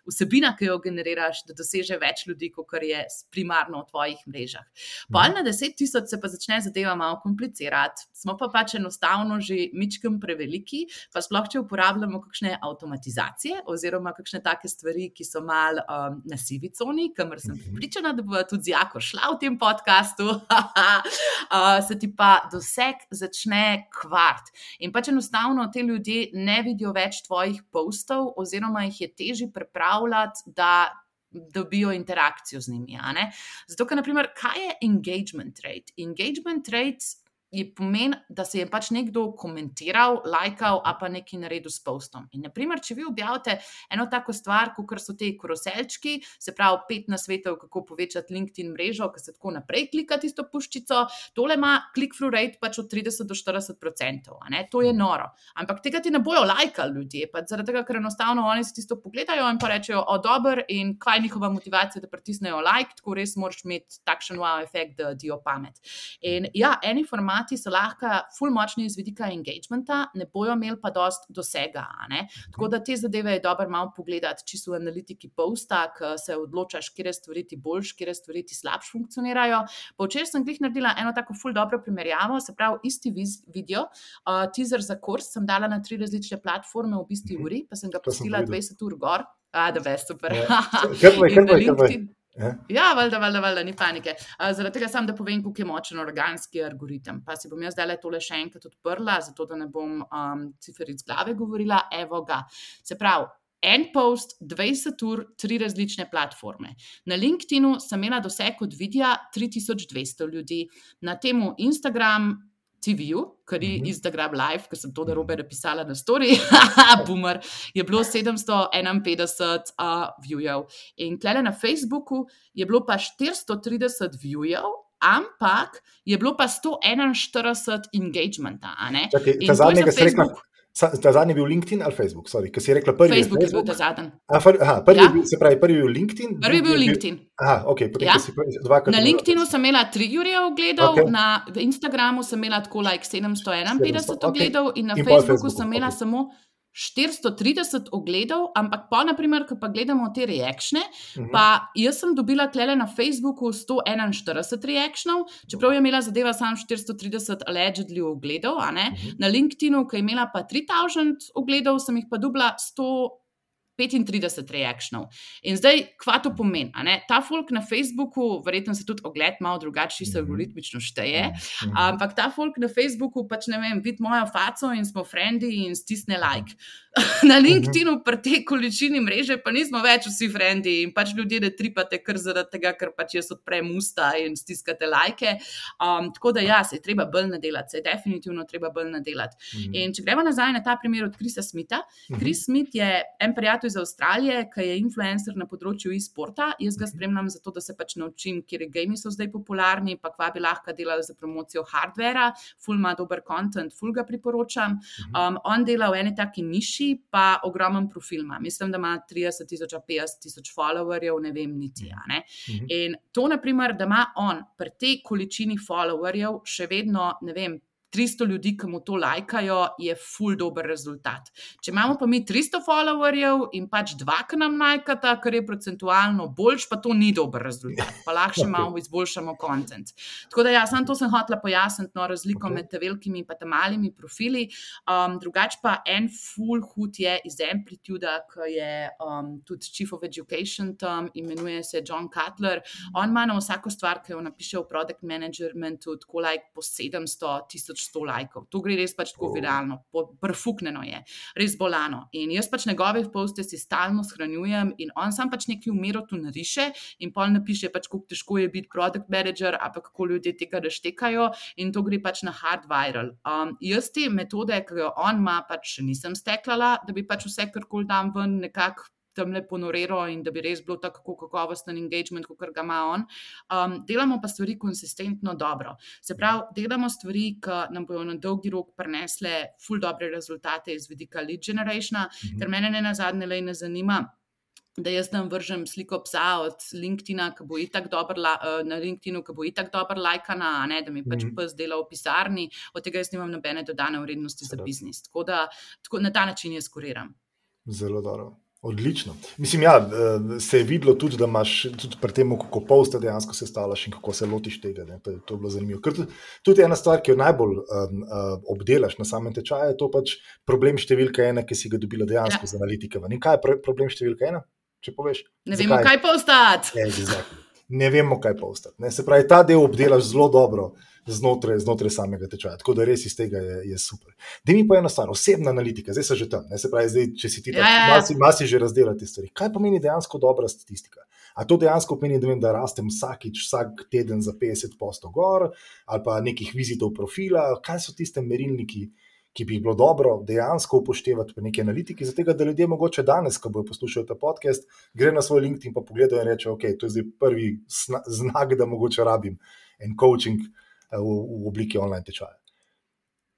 vsebina, ki jo generiraš, da doseže več ljudi, kot je primarno v tvojih mrežah. Pol na 10 tisoč se pa začne zadeva malo komplicirati. Smo pa pač enostavno že mičkem preveliki, pa sploh če uporabljamo kakšne avtomatizacije oziroma kakšne take stvari, ki so mal um, na sivi coni, kamor sem Mhm. pripričana, da bo tudi Jako šla v tem podkastu, uh, se ti pa doseg začne kvart. In pač enostavno te ljudje ne vidijo več tvojih postov, oziroma jih je težje pripravljati, da dobijo interakcijo z njimi. Zato, ker, naprimer, kaj je engagement rate? Engagement rate je pomen, da se je pač nekdo komentiral, lajkal, a pa nekaj naredil s postom. In, naprimer, če vi objavite eno tako stvar, kot so te koroselčki, se pravi, pet na svetu, kako povečati LinkedIn mrežo, ki se tako naprej klika tisto puščico, tole ima click-through rate pač od 30 do 40 odstotkov. To je noro. Ampak tega ti ne bojo lajkali ljudje, zaradi tega, ker enostavno oni si tisto pogledajo in pa rečejo, o, dober, in kaj je njihova motivacija, da pritisnejo like, tako res moraš imeti takšen wow efekt, da dijo pamet. In ja, eni formati so lahko ful močni iz vidika engagementa, ne bojo imeli pa dost dosega. Tako da te zadeve je dobro malo pogledati, čisto v analitiki posta, ki se odločaš, kje stvari ti boljš, kje stvari ti slabš funkcionirajo. Pa včeraj sem glih naredila eno tako ful dobro primerjavo, se pravi, isti video, uh, teaser za kurs sem dala na tri različne platforme v isti Mhm. uri, pa sem ga pustila videl. 20 ur gor. A, da veš, super. Ja. Kar pa je, kar pa je, kar LinkedIn. Ja. Valjda, valjda, valjda, ni panike. Uh, zaradi tega sam, da povem, kako je močen organski algoritem. Pa si bom jaz zdaj tole še enkrat odprla, zato da ne bom um, ciferic glave govorila. Evo ga. Se pravi, en post, 20 ur, tri različne platforme. Na LinkedInu sem imela doseg od videa 3200 ljudi, na temu Instagram. TV-ju, kar je Mhm. Instagram Live, ker sem to narobe napisala na story, boomer, je bilo 751 uh, viewjev. In tle na Facebooku je bilo pa 430 viewjev, ampak je bilo pa 141 engagementa. Čakaj, ta zadnji, za ki si sa- ta zadnji je bil LinkedIn ali Facebook? Sorry, ki si rekla prvi. Facebook je bil Facebook? ta zadnji. A, fir, aha, prvi, Ja. je bil, se pravi, prvi je bil LinkedIn. Prvi je bil LinkedIn. Aha, ok, potem Ja. si dvakrat. Na LinkedInu sem imela 3 ure ogledov, okay. na Instagramu sem imela tako like 751 700, ogledov in na In Facebooku Facebooku, sem imela okej. samo 430 ogledov, ampak po, naprimer, ko pa gledamo te reakcije, uh mhm. -huh. pa jaz sem dobila klele na Facebooku 141 reakcij, čeprav je imela zadeva samo 430 allegedly ogledov, uh mhm. -huh. na LinkedInu, ki je imela pa 3000 ogledov, sem jih pa dubla 100. 35 reakcij. In zdaj, kva to pomeni? Ta folk na Facebooku, verjetno se tudi ogled malo drugače, se mhm. algoritmično šteje, ja, ampak mhm. ta folk na Facebooku pač ne vem, vidi mojo faco in smo frendi in stisne like. na mhm. LinkedInu pri tej količini mreže pa nismo več vsi frendi in pač ljudje ne tripate, ker zaradi tega, ker pač jaz odprem usta in stiskate lajke. Um, tako da ja, se je treba bolj nadelati, se je definitivno treba bolj nadelati. In če gremo nazaj na ta primer od Krisa Smita, Kris Smit je en prijatelj iz Avstralije, ki je influencer na področju e-sporta. Jaz ga Mhm. spremljam zato, da se pač naučim, kje gami so zdaj popularni, pa kva bi lahko delali za promocijo hardvera. Ful ima dober content, ful ga priporočam. Mhm. Um, on dela v eni taki niši, pa ogromen profil ima. Mislim, da ima 30 tisoč, 50 tisoč followerjev, ne vem niti. a Ne? Mhm. In to, naprimer, da ima on pri tej količini followerjev še vedno, ne vem. 300 ljudi, ki mu to lajkajo, je full dober rezultat. Če imamo pa mi 300 followerjev in pač dva, ki nam lajkata, kar je procentualno boljš, pa to ni dober rezultat. Pa lahko še malo izboljšamo kontent. Tako da, ja, samo to sem hotela pojasniti, no, razliko Ok. med te velikimi in pa te malimi profili. Um, drugač pa en full hud je iz Amplituda, ki je um, tudi Chief of Education tam, imenuje se John Cutler. On ima na vsako stvar, ki jo napiše v product managementu, tako like po 700, 1100 lajkov. To gre res pač tako Oh. viralno, prfuknjeno je, res bolano. In jaz pač njegove poste si stalno shranjujem in on sam pač nekaj umero tu nariše in pol napiše, pač, kako težko je biti product manager, a pa kako ljudje tega reštekajo in to gre pač na hard viral. Um, jaz te metode, ki jo on ima, pač nisem steklala, da bi pač vse, kar koli dam ven, nekako tam le ponoriral in da bi res bil tako kakovosten engagement, kot ga ima on. Um, delamo pa stvari konsistentno dobro. Se pravi, delamo stvari, ki nam bodo na dolgi rok prinesle ful dobre rezultate iz vidika lead generationa, Mhm. ker mene ne na zadnje le ne zanima. Da jaz tam vržem sliko psa od LinkedIna, ki bo itak dober, la- eh, na LinkedInu, ki bo itak dober lajkana, a ne da mi pač Mhm. pes dela v pisarni, od tega jaz nimam nobene dodane vrednosti za Seveda. biznis. Tako da tako, na ta način jaz kuriram. Zelo dobro. Odlično. Mislim, ja, eh, se je videlo tudi, da imaš tudi pri tem, kako poste dejansko sestavljaš in kako se lotiš tega. ne. To je, to je bilo zanimivo. Ker tudi, ena stvar, ki jo najbolj um, uh, obdelaš na samem tečaju, je to pač problem številka ena, ki si ga dobila dejansko Ja. z analitike. In kaj je pr- problem številka ena, če poveš? Ne vemo, kaj postati. Ja, exactly. Ne vemo, kaj postati. Ne? Se pravi, ta del obdelaš zelo dobro znotraj, znotraj samega tečaja. Tako da res iz tega je, je super. Da mi pa eno stvar, osebna analitika, zdaj se že tam. Ne? Se pravi, zdaj, če si ti tam, Ja, ja, ja. malo si, malo si že razdelal te stvari. Kaj pomeni dejansko dobra statistika? A to dejansko pomeni, da, vem, da rastem vsakič, vsak teden za 50 postov gor, ali pa nekih vizitov profila, kaj so tiste merilniki, ki bi jih bilo dobro dejansko upoštevati pri neki analitiki, zato da ljudje mogoče danes, ko bodo poslušali ta podcast, gre na svoj LinkedIn in pogledajo in reče, ok, to je zdaj prvi znak, da mogoče rabim en coaching v, v obliki online tečaja.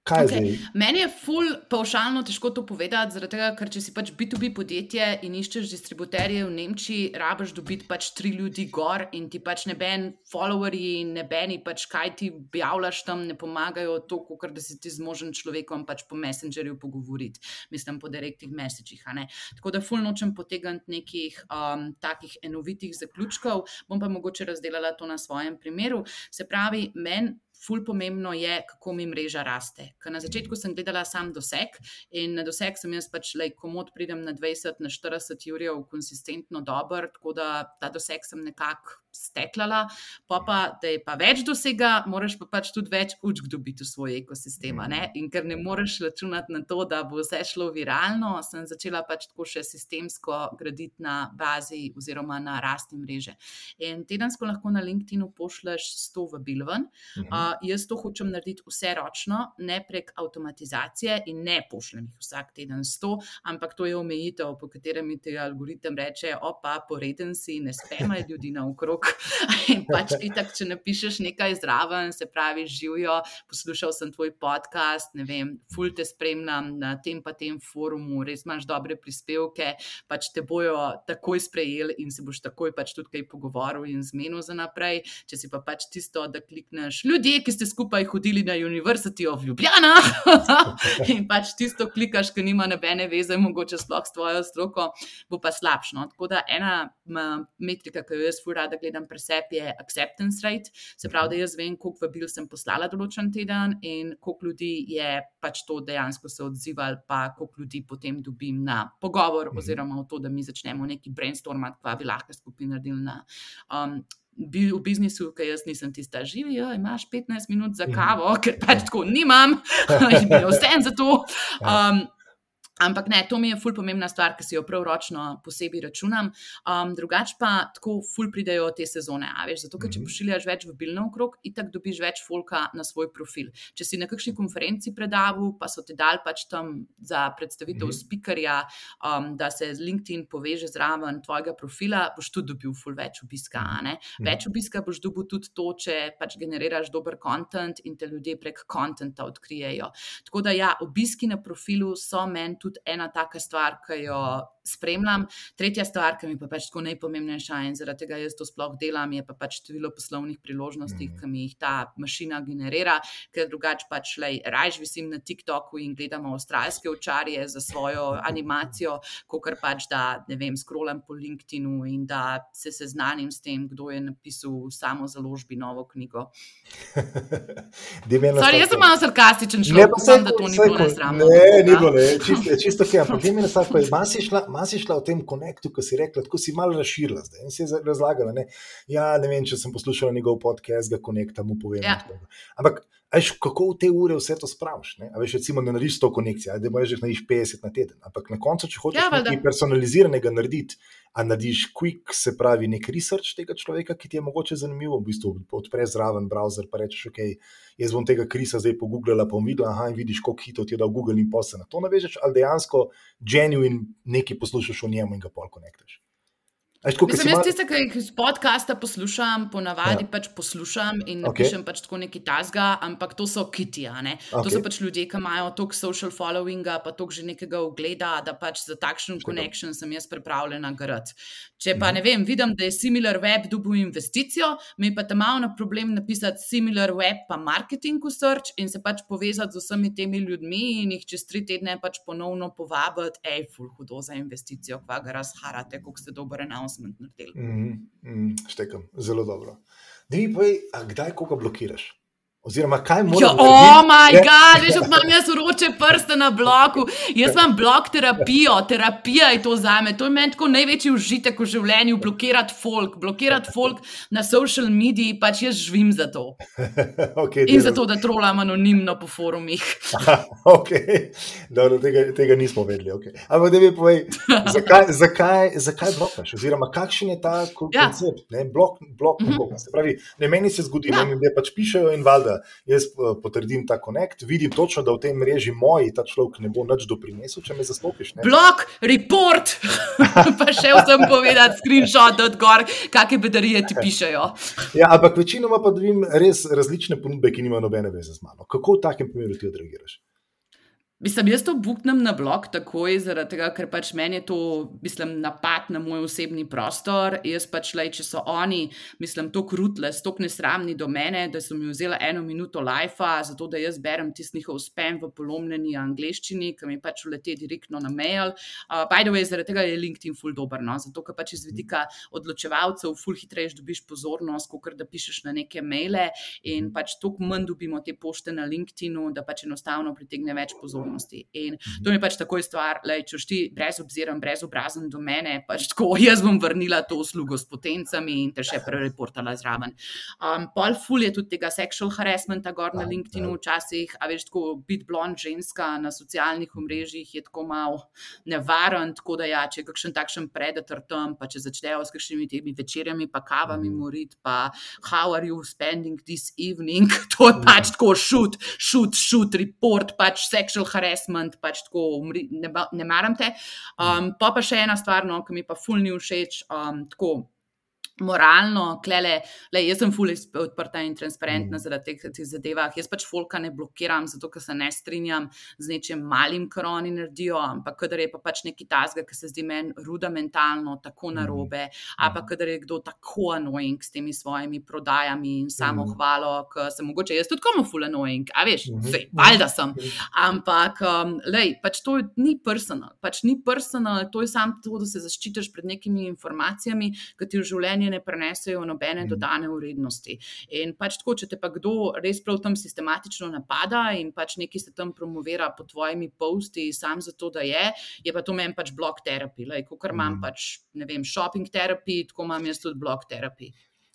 Kaj Okej. zdaj? Meni je ful paušalno težko to povedati, tega, ker če si pač B2B podjetje in iščeš distributerje v Nemčiji, rabiš dobiti pač tri ljudi gor in ti pač neben followerji nebeni pač kaj ti objavljaš tam, ne pomagajo toliko, ker da si ti zmožen človekom pač po messengerju pogovoriti, mislim po direktnih messagih. Tako da ful nočem potegniti nekih um, takih enovitih zaključkov, bom pa mogoče razdelala to na svojem primeru. Se pravi, meni ful pomembno je, kako mi mreža raste. Ker na začetku sem gledala sam doseg in na doseg sem jaz pač, le komod pridem na 20, na 40 ur, konsistentno dober, tako da ta doseg sem nekako steklala, pa, pa da je pa več dosega, moraš pa pač tudi več učk dobiti v svoj ekosistem. Ne? In ker ne moreš računati na to, da bo vse šlo viralno, sem začela pač tako še sistemsko graditi na bazi oziroma na rasti mreže. In tedensko lahko na LinkedIn-u pošleš 100 vabil ven. Uh, jaz to hočem narediti vse ročno, ne prek avtomatizacije in ne pošljem jih vsak teden 100, ampak to je omejitev, po katerem ti algoritem reče: opa, poreden si, ne spemaj ljudi naokrog. in pač ti tak, če napišeš nekaj zraven, se pravi, živijo, poslušal sem tvoj podcast, ne vem, ful te spremljam na tem pa tem forumu, res imaš dobre prispevke, pač te bojo takoj sprejeli in se boš takoj pač tudi kaj pogovoril in zmenil za naprej. Če si pa pač tisto, da klikneš ljudje, ki ste skupaj hodili na University of Ljubljana in pač tisto klikaš, ki nima nobene veze, mogoče sploh s tvojo stroko, bo pa slabšno. Tako da ena metrika, ki jo jaz fura, da gledam pri sebi, je acceptance rate. Se pravi, da jaz vem, koliko vabil sem poslala določen teden in koliko ljudi je pač to dejansko se odzivalo, pa koliko ljudi potem dobim na pogovor, oziroma v to, da mi začnemo neki brainstormati, kva bi lahko skupaj naredili na. Um, v biznisu, ker jaz nisem tista živa, imaš 15 minut za kavo, ker pač tako nimam, in vse za to. Um, Ampak ne, to mi je ful pomembna stvar, ki si jo prav ročno posebej računam. Um, drugač pa tako ful pridejo te sezone. Veš, zato, ker če Mhm. pošiljaš več v bilno okrog, itak dobiš več folka na svoj profil. Če si na kakšni konferenci predaval, pa so ti dal pač tam za predstavitev Mhm. spikerja, um, da se z LinkedIn poveže zraven tvojega profila, boš tudi dobil ful več obiska. a ne. Mhm. Več obiska boš dobil tudi to, če pač generiraš dober kontent in te ljudje prek kontenta odkrijejo. Tako da, ja, obiski na profilu so meni tudi ena taka stvar, ki jo spremljam. Tretja stvar, ki mi pa pač tako najpomembnejša in zaradi tega jaz to sploh delam, je pa pač število poslovnih priložnosti, Mhm. ki mi jih ta mašina generira, ker drugače pač rajš visim na TikToku in gledam avstralske očarje za svojo animacijo, kot pač da ne vem, scrollam po LinkedInu in da se seznanim s tem, kdo je napisal samo založbi novo knjigo. Sorry, jaz sem malo sarkastičen Ne, človek, pa upam, saj da to ni bilo nesramno. Ne, ni bilo, ne, čisto, čisto ok. Ampak daj mi eno stvar, ko je- ma si šla, ma si šla v tem konektu, ko si rekla, tako si malo razširila zdaj in si je razlagala. Ne? Ja, ne vem, če sem poslušala njegov podcast, ga konekta mu povem. Ja. Ampak, veš, kako v te ure vse to spraviš? ne? A veš, recimo, da narediš to konekcijo, da moraš narediš 50 na teden. Ampak na koncu, če hočeš Ja, nekaj personaliziranega narediti, a narediš quick, se pravi, nek research tega človeka, ki ti je mogoče zanimiv, v bistvu odpreš zraven browser, pa rečeš, ok, jaz bom tega krisa zdaj pogooglala, pa bom videla, aha, in vidiš, koliko hitro ti je dal Google in posel na to navežeš, ali dejansko genuine nekaj poslušaš o njemu in ga pol konektaš. Tako, Mislim, jaz tiste, ki jih iz podcasta poslušam, ponavadi Ja. pač poslušam in Ok. napišem pač tako neki tasga, ampak to so kiti. Okay. To so pač ljudje, ki imajo toliko social followinga, pa toliko že nekega ogleda, da pač za takšen connection sem jaz pripravljena garati. Če pa Mhm. ne vem, vidim, da je similar web dobil investicijo, mi pa tam malo na problem napisati similar web pa marketing v search in se pač povezati z vsemi temi ljudmi in jih čez tri tedne pač ponovno povabiti, hej, ful hudo za investicijo, kva ga razharate, koliko ste dober announcement naredili. Mm, mm, štekam, zelo dobro. Da mi povej, kdaj koga blokiraš? Oziroma, kaj moraš Ja, narediti? oh, moj Ne. bog, kako imam jaz uroče prste na bloku. Jaz imam blok terapijo, terapija je to za me. To je meni tako največji užitek v življenju, blokirati folk, blokirati folk na social mediji, pač jaz živim za to. okay, In zato, da trolam anonimno po forumih. okay. Dobro, tega, tega nismo vedeli. Okay. Ampak da mi povej, zakaj, zakaj, zakaj blokaš? Oziroma, kakšen je ta Ja. koncept? Ne? Blok, blok Mhm. nekoga. Se pravi, ne, meni se zgodi, Ja. da ljudje pač pišejo in valjda jaz eh, potrdim ta konekt, vidim točno, da v tej mreži moji ta človek ne bo nič doprinesel, če me zastopiš. Ne? Blok, report, pa še vsem povedati, screenshot od gor, kakšne bedarije ti pišejo. Ja, ampak večinoma pa dobim res različne ponudbe, ki nimajo nobene veze z mano. Kako v takem primeru ti odreagiraš? Mislim, jaz to buknem na blog takoj, zaradi tega, ker pač meni je to, mislim, napad na moj osebni prostor. Jaz pač, lej, če so oni, mislim, tako krutile, tako nesramni do mene, da so mi vzeli eno minuto life, zato da jaz berem tisti njihov spam v polomljeni angleščini, ki mi pač ulete direktno na mail. Uh, by the way, zaradi tega je LinkedIn full dobro, no? zato ker pač iz vidika odločevalcev full hitreje dobiš pozornost, kot da pišeš na neke maile in pač toliko manj dobimo te pošte na LinkedInu, da pač enostavno pritegne več pozornosti pozornosti. In to je pač takoj stvar, da če ti brez obzira, brez obrazen do mene, pač tako jaz bom vrnila to uslugo s potencami in te še prereportala zraven. Um, pol ful je tudi tega sexual harassmenta gor na LinkedInu, včasih, a veš, tako biti blond ženska na socialnih omrežjih je tako malo nevaren, tako da ja, če je kakšen takšen predator tam, pa če začnejo s kakšnimi temi večerjami, pa kavami moriti, pa how are you spending this evening, to je pač tako šut, šut, šut, report, pač sexual harassment pač tako ne, ne maram te. Um, pa pa še ena stvar, no, ki mi pa fulni všeč. Um, tako, moralno, klele, le, jaz sem fully odprta in transparentna mm. zaradi teh, teh zadev. Jaz pač folka ne blokiram, zato ker se ne strinjam z nečim malim, kar oni naredijo, ampak kadar je pa pač neki tasga, ki se zdi meni rudimentalno, tako mm. narobe, mm. a pa kadar je kdo tako annoying s temi svojimi prodajami in samo mm. hvalo, ki se mogoče jaz tudi komu fully annoying, a veš, mm -hmm. valjda sem. Ampak, um, lej, pač to ni personal, pač ni personal, to je samo to, da se zaščitiš pred nekimi informacijami, ki ti v življenju življenje ne prenesejo nobene mm. dodane vrednosti. In pač tako, če te pa kdo res prav tam sistematično napada in pač nekaj se tam promovira pod tvojimi posti, sam zato, da je, je pa to meni pač blok terapije. Ko kar imam mm. pač, ne vem, shopping terapije, tako imam jaz tudi blok terapije.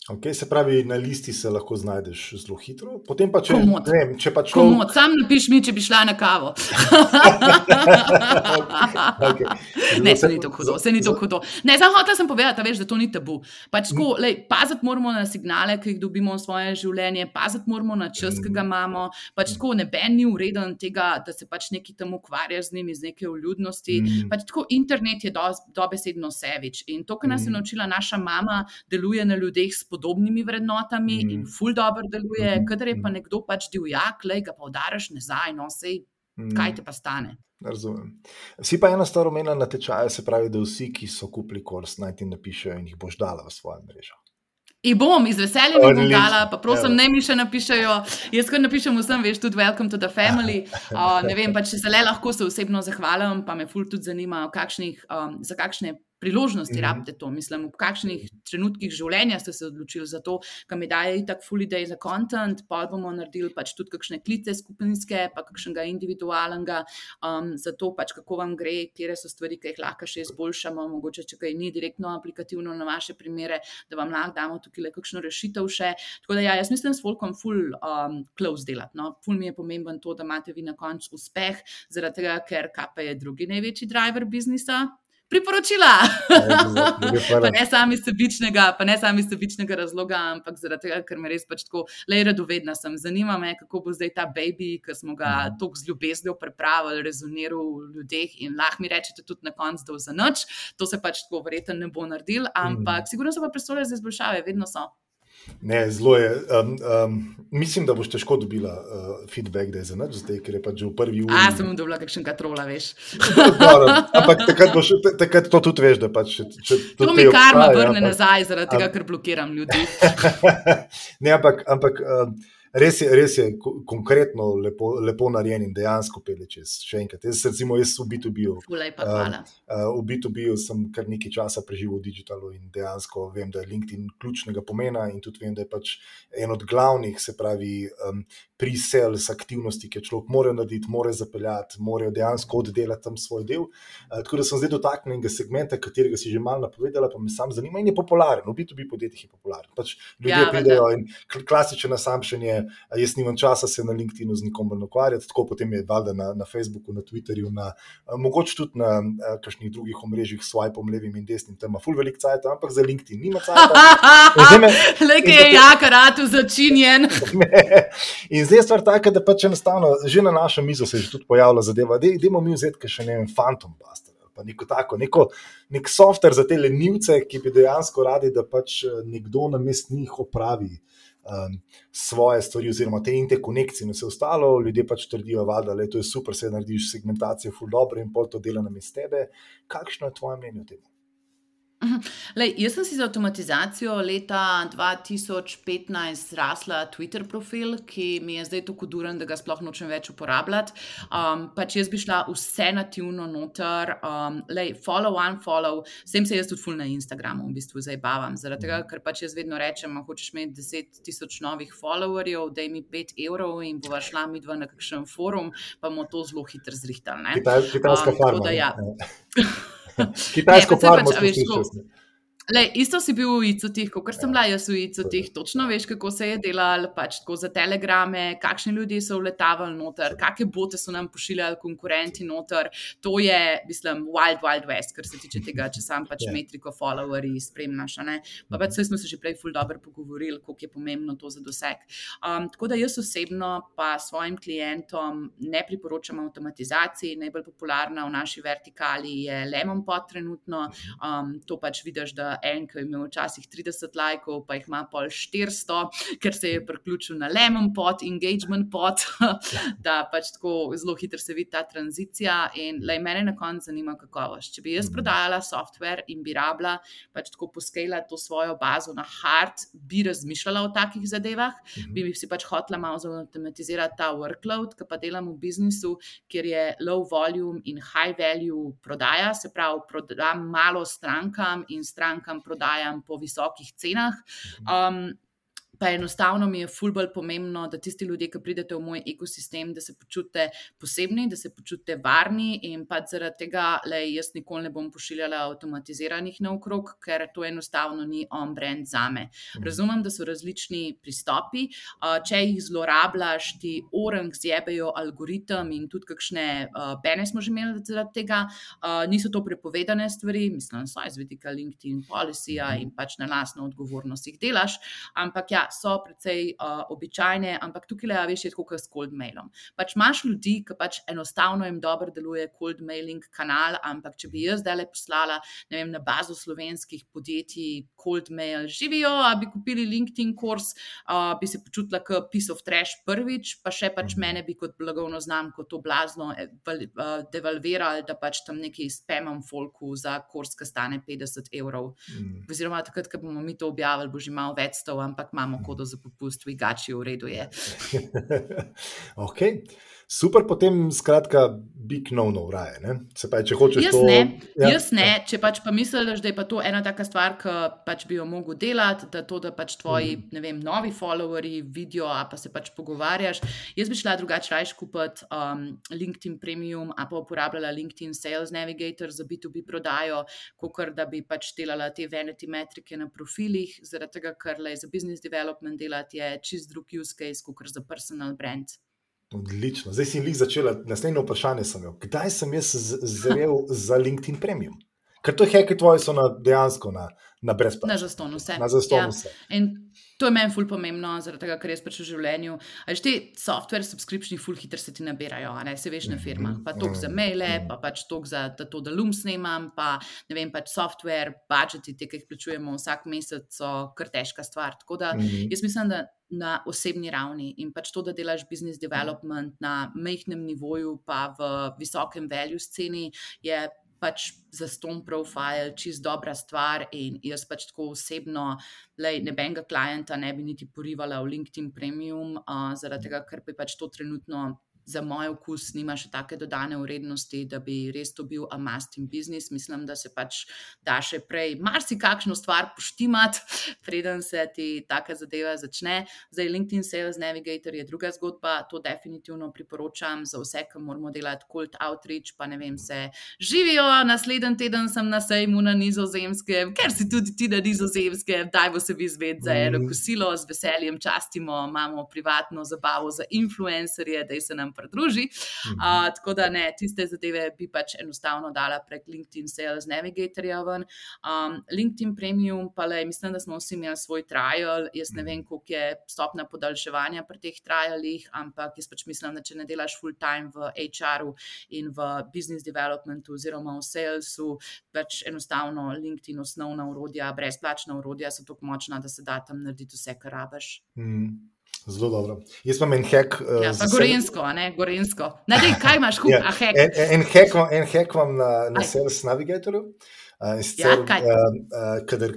Okay, se pravi, na listi se lahko znajdeš zelo hitro. Potem pa če komod. ne vem, če pač komod. Šlo... Sam napiš mi, če bi šla na kavo. okay. Ne, se ni tako hudo. Se ni tako hudo. Ne, samo hotel sem povedati, veš, da to ni tabu. Pač tako, mm. lej, paziti moramo na signale, ki jih dobimo v svoje življenje, paziti moramo na čas, ki ga mm. imamo. Pač tako, neben ni ureden tega, da se pač neki tam ukvarja z njimi, z neke vljudnosti. Mm. Pač tako, internet je dobesedno do sevič. In to, kar nas je mm. naučila naša mama, deluje na ljudeh podobnimi vrednotami mm. in ful dobro deluje, mm. kadar je pa nekdo pač divjak, le ga pa udaraš nazaj, no sej, mm. kaj te pa stane. Razumem. Vsi pa ena stvar omenila na tečaju, se pravi, da vsi, ki so kupili kurs, naj ti napišejo in jih boš dala v svojo mrežo. In bom iz veselja mi bom dala, pa prosim, ne mi še napišajo. Jaz, ko napišem vsem, veš, tudi welcome to the family. Uh, ne vem, pa če se le lahko se osebno zahvalim, pa me ful tudi zanima, kakšnih, um, za kakšne priložnosti, mm -hmm. rabite to. Mislim, v kakšnih trenutkih življenja ste se odločili za to, kam mi daje tako full day za content, pa bomo naredili pač tudi kakšne klice skupinske, pa kakšnega individualnega, um, za to pač kako vam gre, kje so stvari, ki jih lahko še izboljšamo, mogoče če kaj ni direktno aplikativno na vaše primere, da vam lahko damo tukaj le kakšno rešitev še. Tako da ja, jaz mislim, s folkom full um, close delati. No? Full mi je pomemben to, da imate vi na koncu uspeh, zaradi tega, ker KP je drugi največji driver biznisa, priporočila. Ja, pa ne sami sebičnega, pa ne sami sebičnega razloga, ampak zaradi tega, ker me res pač tako, le radovedna sem. Zanima me, kako bo zdaj ta baby, ki smo ga mhm. tako z ljubeznijo pripravili, rezoniral v ljudeh in lahko mi rečete tudi na koncu, da za noč. To se pač tako verjetno ne bo naredil, ampak mm. sigurno so pa predstavljali za izboljšave, vedno so. Ne, zelo je. Um, um, mislim, da boš težko dobila uh, feedback, da je za noč, zdaj, ker je pač že v prvi uri. A, sem mu dobila kakšen katrola, veš. ampak takrat, boš, takrat to tudi veš, da pač. Če, če to mi karma vrne ja, nazaj, zaradi tega, ker blokiram ljudi. ne, ampak. ampak um, res je, res je konkretno lepo, lepo narejen in dejansko pele čez. Še enkrat, jaz, recimo, jaz v B2B-u. Uh, v B2B-u sem kar nekaj časa preživel v digitalu in dejansko vem, da je LinkedIn ključnega pomena in tudi vem, da je pač en od glavnih, se pravi, um, pre-sales aktivnosti, ki človek mora narediti, mora zapeljati, mora dejansko oddelati tam svoj del. Uh, tako da sem zdaj dotaknil enega segmenta, katerega si že malo napovedala, pa me sam zanima in je popularen. V B2B podjetjih je popularen. Pač ljudje ja, pridejo in klasičen assumption je, jaz nimam časa se na LinkedInu z nikomer ukvarjati, tako potem je valjda na, na Facebooku, na Twitterju, na, mogoče tudi na kakšnih drugih omrežjih, swipom levim in desnim, tam ima full velik cajt, ampak za LinkedIn nima cajt. Le, ki je jak, rad začinjen. zdaj je stvar taka, da pač enostavno, že na našem mizu se je tudi pojavila zadeva, da idemo mi vzeti še ne vem, Phantom Buster. Pa neko tako, neko, nek softver za te lenivce, ki bi dejansko radi, da pač eh, nekdo na mest njih opravi um, svoje stvari, oziroma te interkonekcije in vse ostalo. Ljudje pač trdijo, da je to super, se narediš segmentacijo, ful dobro in pol to dela na mestu tebe. Kakšno je tvoje mnenje o tem? Mhm. Lej, jaz sem si za avtomatizacijo leta 2015 rasla Twitter profil, ki mi je zdaj tako duren, da ga sploh nočem več uporabljati. Um, pač jaz bi šla vse nativno noter, um, lej, follow, unfollow, s tem se jaz tudi ful na Instagramu v bistvu zabavam. Zaradi tega, ker pač jaz vedno rečem, hočeš imeti 10 tisoč novih followerjev, da mi 5 evrov in bova šla mi dva na kakšen forum, pa bomo to zelo hitro zrihtali. Kitajska um, farma. Ja. Kitajsko farmo smo slišali. Le, isto si bil v ICO-tih, kot sem bila jaz v ICO-tih, točno veš, kako se je delalo, pač tako za telegrame, kakšni ljudje so vletavali noter, kakšne bote so nam pošiljali konkurenti noter. To je, mislim, wild, wild west, kar se tiče tega, če sam pač yeah. Ja. metriko followerji spremljaš. Pa pač smo se že prej ful dobro pogovorili, koliko je pomembno to za doseg. Um, tako da jaz osebno pa svojim klientom ne priporočam avtomatizaciji. Najbolj popularna v naši vertikali je Lemon Pot trenutno. Um, to pač vidiš, da en, ki je imel včasih 30 lajkov, pa jih ima pol 400, ker se je priključil na Lemon pot, engagement pot, da pač tako zelo hitro se vidi ta tranzicija. In le mene na koncu zanima kakovost. Če bi jaz mhm. prodajala software in bi rabila pač tako poskela to svojo bazo na hard, bi razmišljala o takih zadevah, mhm. bi si pač hotela malo zautomatizirati ta workload, ki pa delam v biznisu, kjer je low volume in high value prodaja, se pravi, prodam malo strankam in strankam bankam prodajam po visokih cenah. Um, pa enostavno mi je fulbol pomembno, da tisti ljudje, ki pridete v moj ekosistem, da se počutite posebni, da se počutite varni in pa zaradi tega, da jaz nikoli ne bom pošiljala avtomatiziranih naokrog, ker to enostavno ni on-brand za me. Mhm. Razumem, da so različni pristopi. Če jih zlorabljaš, ti orang zjebejo algoritem in tudi kakšne pene smo že imeli zaradi tega, niso to prepovedane stvari, mislim, so iz vidika LinkedIn policija mhm. in pač na lasno odgovornost jih delaš. Ampak ja, so precej uh, običajne, ampak tukaj le veš, je kot s cold mailom. Pač imaš ljudi, ki pač enostavno jim dobro deluje cold mailing kanal, ampak če bi jaz zdaj le poslala vem, na bazo slovenskih podjetij cold mail, živijo, a bi kupili LinkedIn kurs, uh, bi se počutila kot piece of trash prvič, pa še pač mhm. mene bi kot blagovno znamko to blazno uh, devalvirali, da pač tam neki spamam folku za kurs, ki stane 50 evrov. Mm. Oziroma, takrat, ko bomo mi to objavili, bo že malo več stov, ampak imamo kodo za popust, vigači, v redu je. ok, super, potem skratka, big no, no, raje. Ne? Se pa, če hočeš jaz to. Ne, ja. Jaz ne, če pač pa misliš, da je pa to ena taka stvar, ki pač bi jo mogel delati, da to, da pač tvoji, mm. ne vem, novi followeri vidijo, a pa se pač pogovarjaš. Jaz bi šla drugače raje kupiti um, LinkedIn Premium, a pa uporabljala LinkedIn Sales Navigator za B2B prodajo, kot da bi pač delala te vanity metrike na profilih, zaradi tega, ker le za business development delati je čist drug use case, kot za personal brand. Odlično. Zdaj si jih začela. Naslednje vprašanje sem imel. Kdaj sem jaz zrel za LinkedIn Premium? Ker to je hekaj tvoje, so na dejansko na, na brezplačno. Na zaston vse. Na zaston ja. vse. In to je meni ful pomembno, zaradi tega, ker jaz pač v življenju. Ali ti software, subskripcijski, ful hitro se ti nabirajo, ne se veš na mhm. firmah. Pa tok za maile, mhm. pa pač tok za to, da lum snemam, pa ne vem, pač software, budžeti, te, ki jih plačujemo vsak mesec, so kar težka stvar. Tako da mhm. jaz mislim, da. Na osebni ravni in pač to, da delaš business development na majhnem nivoju, pa v visokem value sceni, je pač za ston profil, čist dobra stvar. In jaz pač tako osebno, le nebenega klienta ne bi niti porivala v LinkedIn Premium, uh, zaradi tega, ker bi pač to trenutno za moj okus nima še take dodane vrednosti, da bi res to bil amastin biznis. Mislim, da se pač da še prej marsikakšno stvar poštimati, preden se ti taka zadeva začne. Zdaj, LinkedIn Sales Navigator je druga zgodba, to definitivno priporočam za vse, ki moramo delati cold outreach, pa ne vem, se živijo. Naslednji teden sem na sejmu na nizozemskem, ker si tudi ti na nizozemskem, daj bo se vi zvedeti za eno kosilo, z veseljem častimo, imamo privatno zabavo za influencerje, da se nam pridruži. Uh, tako da ne, tiste zadeve bi pač enostavno dala prek LinkedIn Sales Navigatorja ven. Um, LinkedIn Premium, pa le, mislim, da smo vsi imeli svoj trial. Jaz ne vem, koliko je stopna podaljševanja pri teh trialih, ampak jaz pač mislim, da če ne delaš full time v HR-u in v business developmentu oziroma v salesu, pač enostavno LinkedIn osnovna urodja, brezplačna urodja so tako močna, da se da tam narediti vse, kar rabiš. Mm. Zelo dobro. Jaz imam en hek. Uh, ja, gorensko, ne, gorensko. Ne, dej, kaj imaš, kup, ja, a hek? En, en, hek vam, en hek vam na, na Sales Navigatorju. Uh, ja, kaj? Uh, kadar,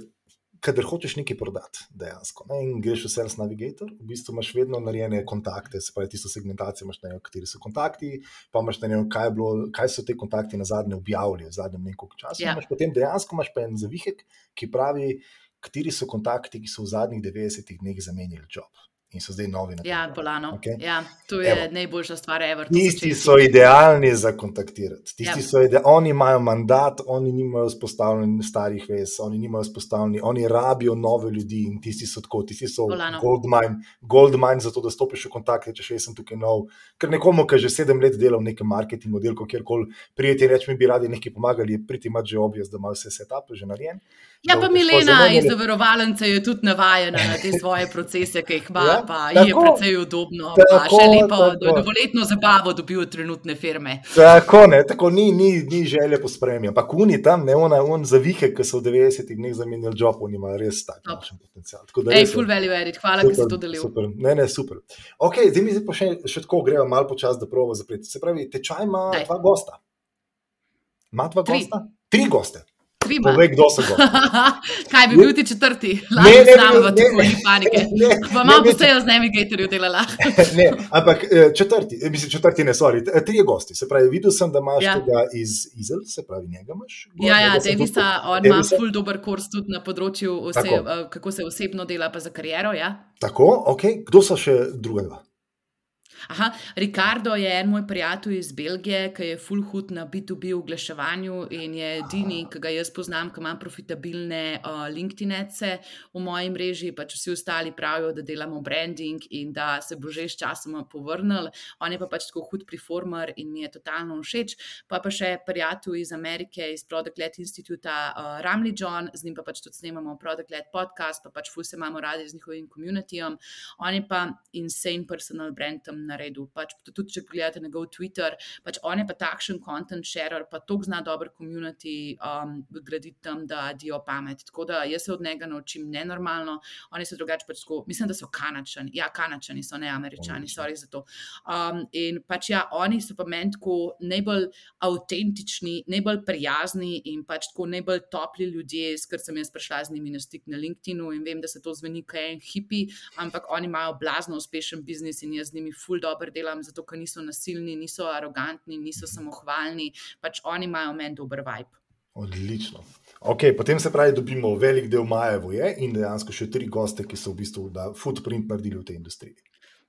kadar hočeš nekaj prodati, dejansko. Ne, in greš v Sales Navigator, v bistvu imaš vedno narejene kontakte, se pravi, tisto segmentacijo imaš na njem, kateri so kontakti, pa imaš na njem, kaj, kaj so te kontakti na zadnje objavili, v zadnjem nekaj časa. Ja. Potem dejansko imaš pa en zavihek, ki pravi, kateri so kontakti, ki so v zadnjih 90 dneh zamenjali job in so zdaj novi. Ja, bolano. Okay? Ja, to je Evo. najboljša stvar, ever. Tisti so idealni za kontaktirati. Tisti ja. so idealni, oni imajo mandat, oni nimajo vzpostavljenih starih vez, oni nimajo vzpostavljenih, oni rabijo nove ljudi in tisti so tako, tisti so gold mine, gold mine za to, da stopiš v kontakt, če še sem tukaj nov. Ker nekomu, ki že sedem let dela v nekem marketingu, oddelku, kjerkoli prijeti reči, mi bi radi nekaj pomagali, priti imati že objes, da ima vse setup že narejen. Ja, pa Milena iz zavarovalnice je tudi navajena na te svoje procese, ki jih ima, ja, pa tako, je precej udobno. Tako, še lepo, da je dovoletno zabavo dobil trenutne firme. Tako ne, tako ni, ni, ni želje po spremljanju. Ampak oni tam, ne ona, on za vike, ki so v 90-ih dneh zamenjali job, oni imajo res tak potencial. Ej, full value edit, hvala, da si to delil. Super, ne, ne, super. Ok, zdaj mi pa še, še tako gremo malo počas, da provo zapreti. Se pravi, tečaj ima Daj. dva gosta. Ima dva Tri. gosta? Tri goste. Povej, kdo so to. Kaj bi bil ti četrti? Ne, ne, ne, ne, tako ni panike. Pa malo se je z navigatorjem delala. ne, ampak eh, četrti, eh, mislim, četrti ne, sorry, tri gosti. Se pravi, videl sem, da imaš ja. tega iz Izel, se pravi, njega imaš. Gor, ja, ja, Davisa, on ima ful dober kurs tudi na področju, uh, kako se osebno dela, pa za kariero. Ja. Tako, ok. Kdo so še druga dva? Aha, Ricardo je en moj prijatelj iz Belgije, ki je full hood na B2B oglaševanju in je edini, ki ga jaz poznam, ki ima profitabilne uh, LinkedIn-ece v moji mreži. Pač vsi ostali pravijo, da delamo branding in da se bo že s časom povrnil. On je pa pač tako hud performer in mi je totalno všeč. Pa pa še prijatelj iz Amerike, iz Product Led Instituta, uh, Ramli John, z njim pa pač tudi snemamo Product Led podcast, pa pač ful se imamo radi z njihovim komunitijem. On je pa insane personal brand tam naredil. Pač, tudi če pogledate njegov Twitter, pač on je pa takšen content sharer, pa to zna dobro community um, graditi tam, da dijo pamet. Tako da jaz se od njega naučim nenormalno. Oni so drugače, pač tako, mislim, da so kanačani. Ja, kanačani so ne američani, sorry za to. Um, in pač ja, oni so pa meni tako najbolj avtentični, najbolj prijazni in pač tako najbolj topli ljudje, ker sem jaz prišla z njimi na stik na LinkedIn-u in vem, da se to zveni kot en hipi, ampak oni imajo blazno uspešen biznis in jaz z njimi full dobro delam, zato ker niso nasilni, niso arogantni, niso samohvalni, pač oni imajo meni dober vibe. Odlično. Okay, potem se pravi, dobimo velik del Majevo in dejansko še tri goste, ki so v bistvu footprint naredili v tej industriji.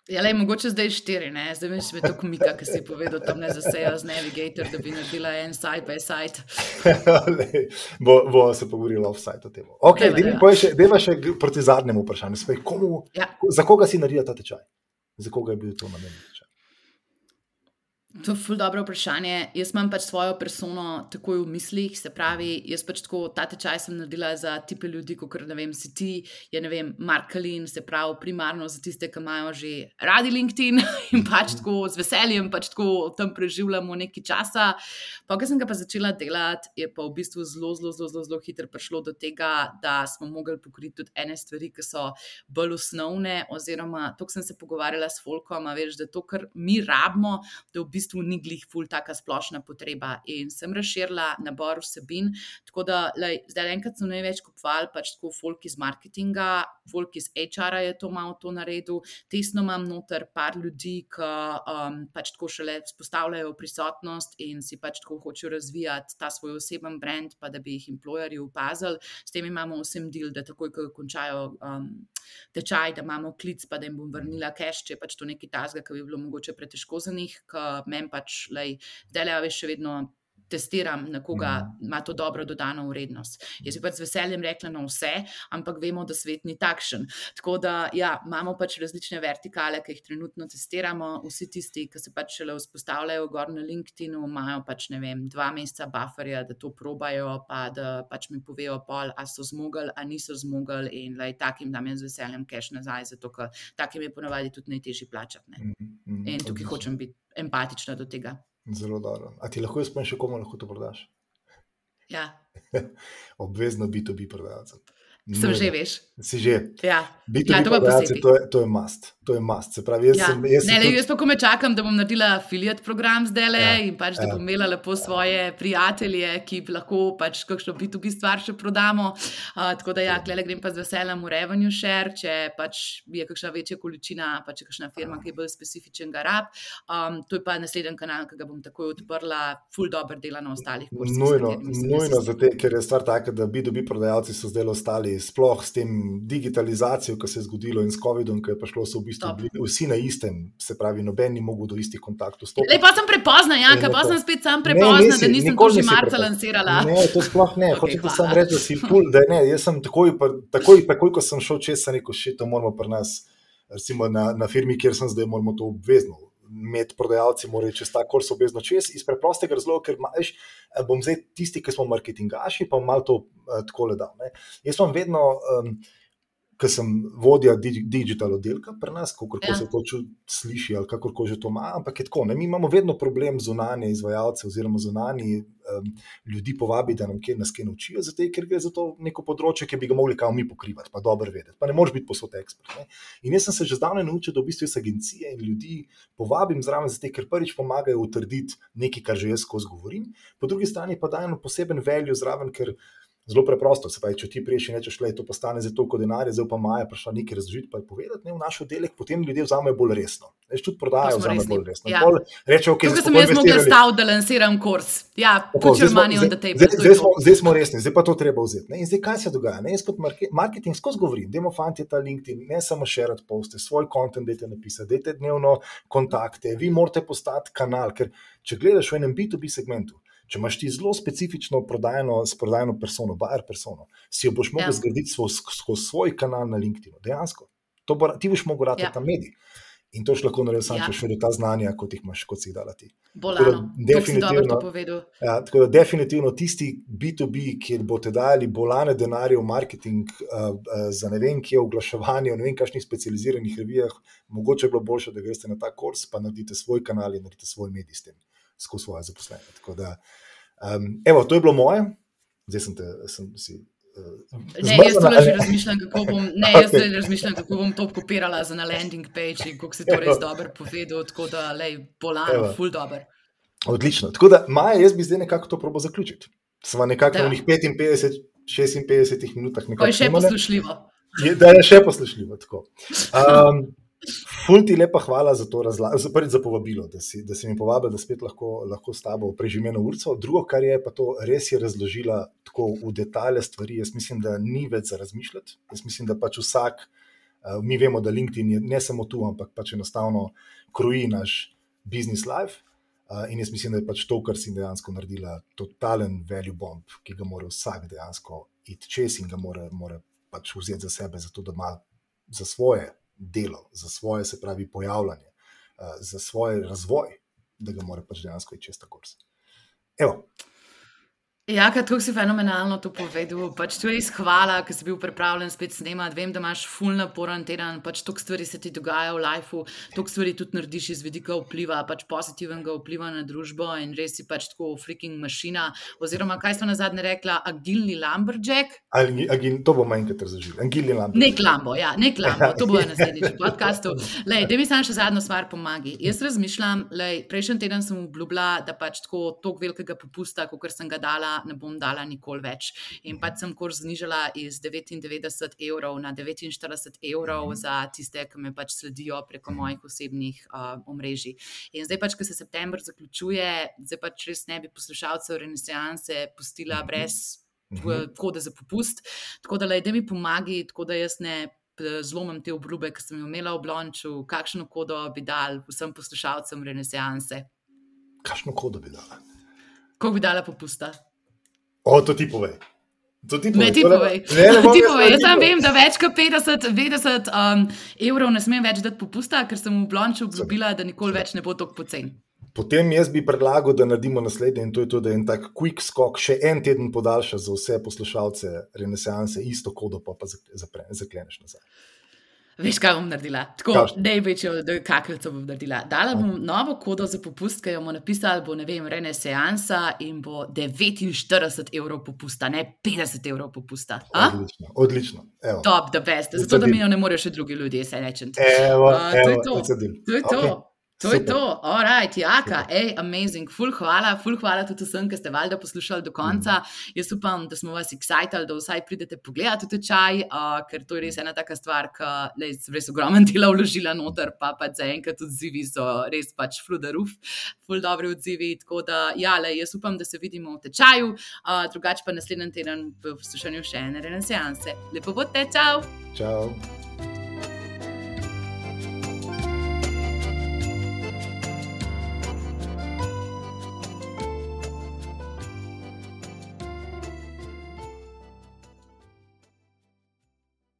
Ja, le, mogoče zdaj štiri, ne? zdaj veš, me to komika, ki si povedal tam ne zasejo z Navigator, da bi naredila en side by side. bo, bo se pogovorila offside o tem. Ok, deva še proti zadnjemu vprašanju. Spej, komu, ja. Za koga si naredila ta tečaj? Za koga je bil to namenjen? To je ful dobro vprašanje. Jaz imam pač svojo persono takoj v mislih, se pravi, jaz pač tako ta tečaj sem naredila za tipe ljudi, kot ne vem, si ti, je ne vem, Markalin, se pravi, primarno za tiste, ki imajo že radi LinkedIn in pač tako z veseljem pač tako tam preživljamo nekaj časa. Pa, ko sem ga pa začela delati, je pa v bistvu zelo, zelo, zelo, zelo, zelo hitro prišlo do tega, da smo mogli pokriti tudi ene stvari, ki so bolj osnovne, oziroma to, kar sem se pogovarjala s Folkom, veš, da to, kar mi rabimo, da v bistvu bistvu ni glih ful taka splošna potreba. In sem razširila nabor vsebin, tako da lej, zdaj enkrat sem največ kupoval, pač tako folk iz marketinga, folk iz HR-a je to malo to naredil, tesno imam noter par ljudi, ki um, pač tako šele spostavljajo prisotnost in si pač tako hočejo razvijati ta svoj oseben brand, pa da bi jih employerji opazili. S tem imamo vsem del, da takoj, ko končajo. Um, Tečaj, da imamo klic, pa da jim bom vrnila cache, če pač to nekaj tazga, ki bi bilo mogoče pretežko za njih, meni pač, zdaj le, veš, še vedno testiram, na koga mm. ima to dobro dodano vrednost. Jaz bi pač z veseljem rekla na vse, ampak vemo, da svet ni takšen. Tako da ja, imamo pač različne vertikale, ki jih trenutno testiramo. Vsi tisti, ki se pač šele vzpostavljajo gor na LinkedIn, imajo pač ne vem, dva meseca bufferja, da to probajo, pa da pač mi povejo, pol, a so zmogli, a niso zmogli. In lej, takim dam jaz z veseljem cash nazaj, zato ker takim je ponovadi tudi najtežje plačati. Mm -hmm. In tukaj hočem biti empatična do tega. Zelo dobro. A ti lahko jaz spomnim, še komu lahko to prodaš? Ja. Obvezno biti bi prodajalcem. Sem že, veš. Si že. Ja, Biti ja to, to, je, to je must. To je must. Se pravi, jaz ja. sem. Jaz, ne, sem le, tudi... jaz pa ko me čakam, da bom naredila afiliat program zdaj le Ja, in pač, da ja. bom imela lepo svoje prijatelje, ki lahko pač kakšno B2B stvar še prodamo. Uh, tako da ja, klele grem pa z veseljem v revenue share, če pač je kakšna večja količina, pa če kakšna firma, ki je bolj specifičen garab. Um, to je pa naslednji kanal, ki ga bom takoj odprla, full dobro dela na ostalih kursih. Nujno, nujno zato, ker je stvar taka, da B2B prodajalci so zdaj ostali, sploh s tem digitalizacijo, ki se je zgodilo in s COVID-om, ki je prišlo, so v bistvu Top. bili vsi na istem, se pravi, noben ni mogel do istih kontaktov stopiti. Le pa sem prepozna, ja, je pa sem spet sam Ne, prepozna, nisi, da nisem to že marca lansirala. Ne, to sploh ne. Ok, Hočem ti samo reči, da si kul, da ne. Jaz sem takoj, pa- takoj, takoj ko sem šel čez, sem rekel, še to moramo pri nas, recimo na, na firmi, kjer sem zdaj, moramo to obvezno. Med prodajalci morajo čez ta kurs obvezno čez, iz preprostega razloga, ker imaš, bom zdaj tisti, ki smo marketingaši, pa malo to uh, tako le dal. Ne. Jaz sem vedno, um, ker sem vodja digi, digital oddelka pri nas, kako Ja. se to sliši ali kako že to ima, ampak je tako. Ne. Mi imamo vedno problem zunanje izvajalce oziroma zunanje um, ljudi povabiti, da nam kaj nas kaj naučijo, zato, ker gre za to neko področje, ki bi ga mogli kao mi pokrivati, pa dobro vedeti. Pa ne moreš biti posod ekspert. Ne. In jaz sem se že zdavnaj naučil, da v bistvu jaz agencije in ljudi povabim zraven, zato, ker prvič pomagajo utrditi nekaj, kar že jaz skozi govorim, po drugi strani pa dajo poseben veljo zraven, ker Zelo preprosto, se pravi, če ti priješ in rečeš, da to postane za toliko denarja, zdaj pa Maja prišla nekaj razložiti, pa je povedati, ne, v naš oddelek, potem ljudje vzamejo bolj resno. Veš, tudi prodajo vzamejo resni. bolj resno. Ja. Pol Reče, ok, Tukaj sem jaz investirali. staviti, da lansiram kurs. Ja, Tako, zdaj smo- zdaj- zdaj- zdaj smo- Zdaj smo resni, zdaj pa to treba vzeti. Ne? In zdaj kaj se dogaja? Ne? Jaz kot marke- marketing skozi govorim, dajmo fanti ta LinkedIn, ne samo širiti poste, svoj kontent dajte napisati, dajte dnevno kontakte, vi morate postati kanal, ker če gledaš v enem B2B segmentu, če imaš ti zelo specifično prodajno, prodajno persono, buyer persono, si jo boš mogel Ja. zgraditi skozi svoj, kanal na LinkedInu. Dejansko. To bo, ti boš mogel rati Ja. ta medij. In to še lahko narediš, Ja. če še do ta znanja, kot jih imaš, kot si jih dala ti. Bolano. Definitivno-. Ja, tako da, definitivno tisti B2B, kjer boste dali bolane denarje v marketing, uh, uh, za ne vem, kje oglaševanje, v ne vem, kakšnih specializiranih revijah, mogoče bi bilo boljše, da greste na ta kurs, pa naredite svoj kanal in naredite svoj medij s tem, skozi svoje zaposlene. Tako da, um, evo, to je bilo moje, zdaj sem te, sem si. Uh, Ne, jaz tole že razmišljam, kako bom, ne, jaz okay. razmišljam, kako bom to kopirala za na landing page in kako si to res dobro povedal. Tako da, lej, bolano, full dobro. Odlično. Tako da, Maja, jaz bi zdaj nekako to probo zaključiti. Sva nekako Da. unih 55, 56 minutah nekako je še snimali. poslušljivo. Je, da je še poslušljivo. tako. Um, ful ti lepa hvala za to razlago, za, prvič za povabilo, da si, da si mi povabil, da spet lahko, lahko s tabo preživim eno urco. Drugo, kar je pa to, res je razložila tako v detalje stvari. Jaz mislim, da ni več za razmišljati. Jaz mislim, da pač vsak, uh, mi vemo, da LinkedIn je ne samo tu, ampak pač enostavno kroji naš business life. Uh, in jaz mislim, da je pač to, kar si dejansko naredila, totalen value bomb, ki ga mora vsak dejansko iti čez in ga mora, mora pač vzeti za sebe, zato da ima za svoje delo, za svoje, se pravi, pojavljanje, uh, za svoj razvoj, da ga mora pač dejansko iti čez ta kurs. Evo, Ja, kako si fenomenalno to povedal. Pač to je res hvala, ker si bil pripravljen spet snemati. Vem, da imaš full naporen teden, pač toliko stvari se ti dogaja v lifeu, toliko stvari tudi narediš iz vidika vpliva, pač pozitivnega vpliva na družbo in res si pač tako freaking mašina. Oziroma, kaj smo na zadnje rekla, agilni lumberjack. ali, ali, to bomo enkrat razložili. Angeli Lambert. Nek lambo, ja, nek lambo, to bo na naslednjič podkastu. Lej, da mi samo še zadnjo stvar pomagi. Jaz razmišljam, lej, prejšnji teden sem obljubila, da pač tako toliko velikega popusta, kot sem ga dala, ne bom dala nikoli več. In pač sem kurs znižala iz 99 evrov na 49 evrov za tiste, ki me pač sledijo preko mojih osebnih uh, omrežij. In zdaj pač, ko se september zaključuje, zdaj pač res ne bi poslušalcev Renesanse pustila brez Mhm. kode za popust. Tako da, lej, da mi pomagi, tako da jaz ne zlomim te obljube, ki sem jo imela v Blonču, kakšno kodo bi dal vsem poslušalcem Renesanse. Kakšno kodo bi dala? Koliko bi dala popusta? O, to ti povej. To ti Ne, povej. ti to povej. Ne, ne, Ti povej. Jaz ti sam vem, da več kot 50, 50 um, evrov ne smem več dati popusta, ker sem v Blonču obljubila, da nikoli več ne bo tako pocen. Potem jaz bi predlagal, da naredimo naslednje in to je to, da je en tak quick skok, še en teden podaljša za vse poslušalce Renesanse, isto kodo pa, pa zakleneš nazaj. Veš, kaj bom naredila? Tako največjo kakeljico bom naredila. Dala bom novo kodo za popust, ki jo bomo napisali, bo ne vem, Renesansa in bo 49 evrov popusta, ne 50 evrov popusta. A? Odlično, odlično. Evo, Top, the best. Zato, da mi jo ne morejo še drugi ljudje, se rečem. evo, A, to je evo, to. To je to. Okej. To je to, alright, jaka, ej, amazing, full hvala, full hvala tudi vsem, ki ste valjda poslušali do konca. Mm. Jaz upam, da smo vas excited, da vsaj pridete pogledati tečaj, uh, ker to je res ena taka stvar, ki sem res ogromen dela vložila noter, pa pa zaenkrat odzivi so res pač fludaruf, full dobri odzivi. Tako da, ja, le, jaz upam, da se vidimo v tečaju, uh, drugače pa naslednji teden v poslušanju še ene renesanse. Lepo bo te, čau! Čau.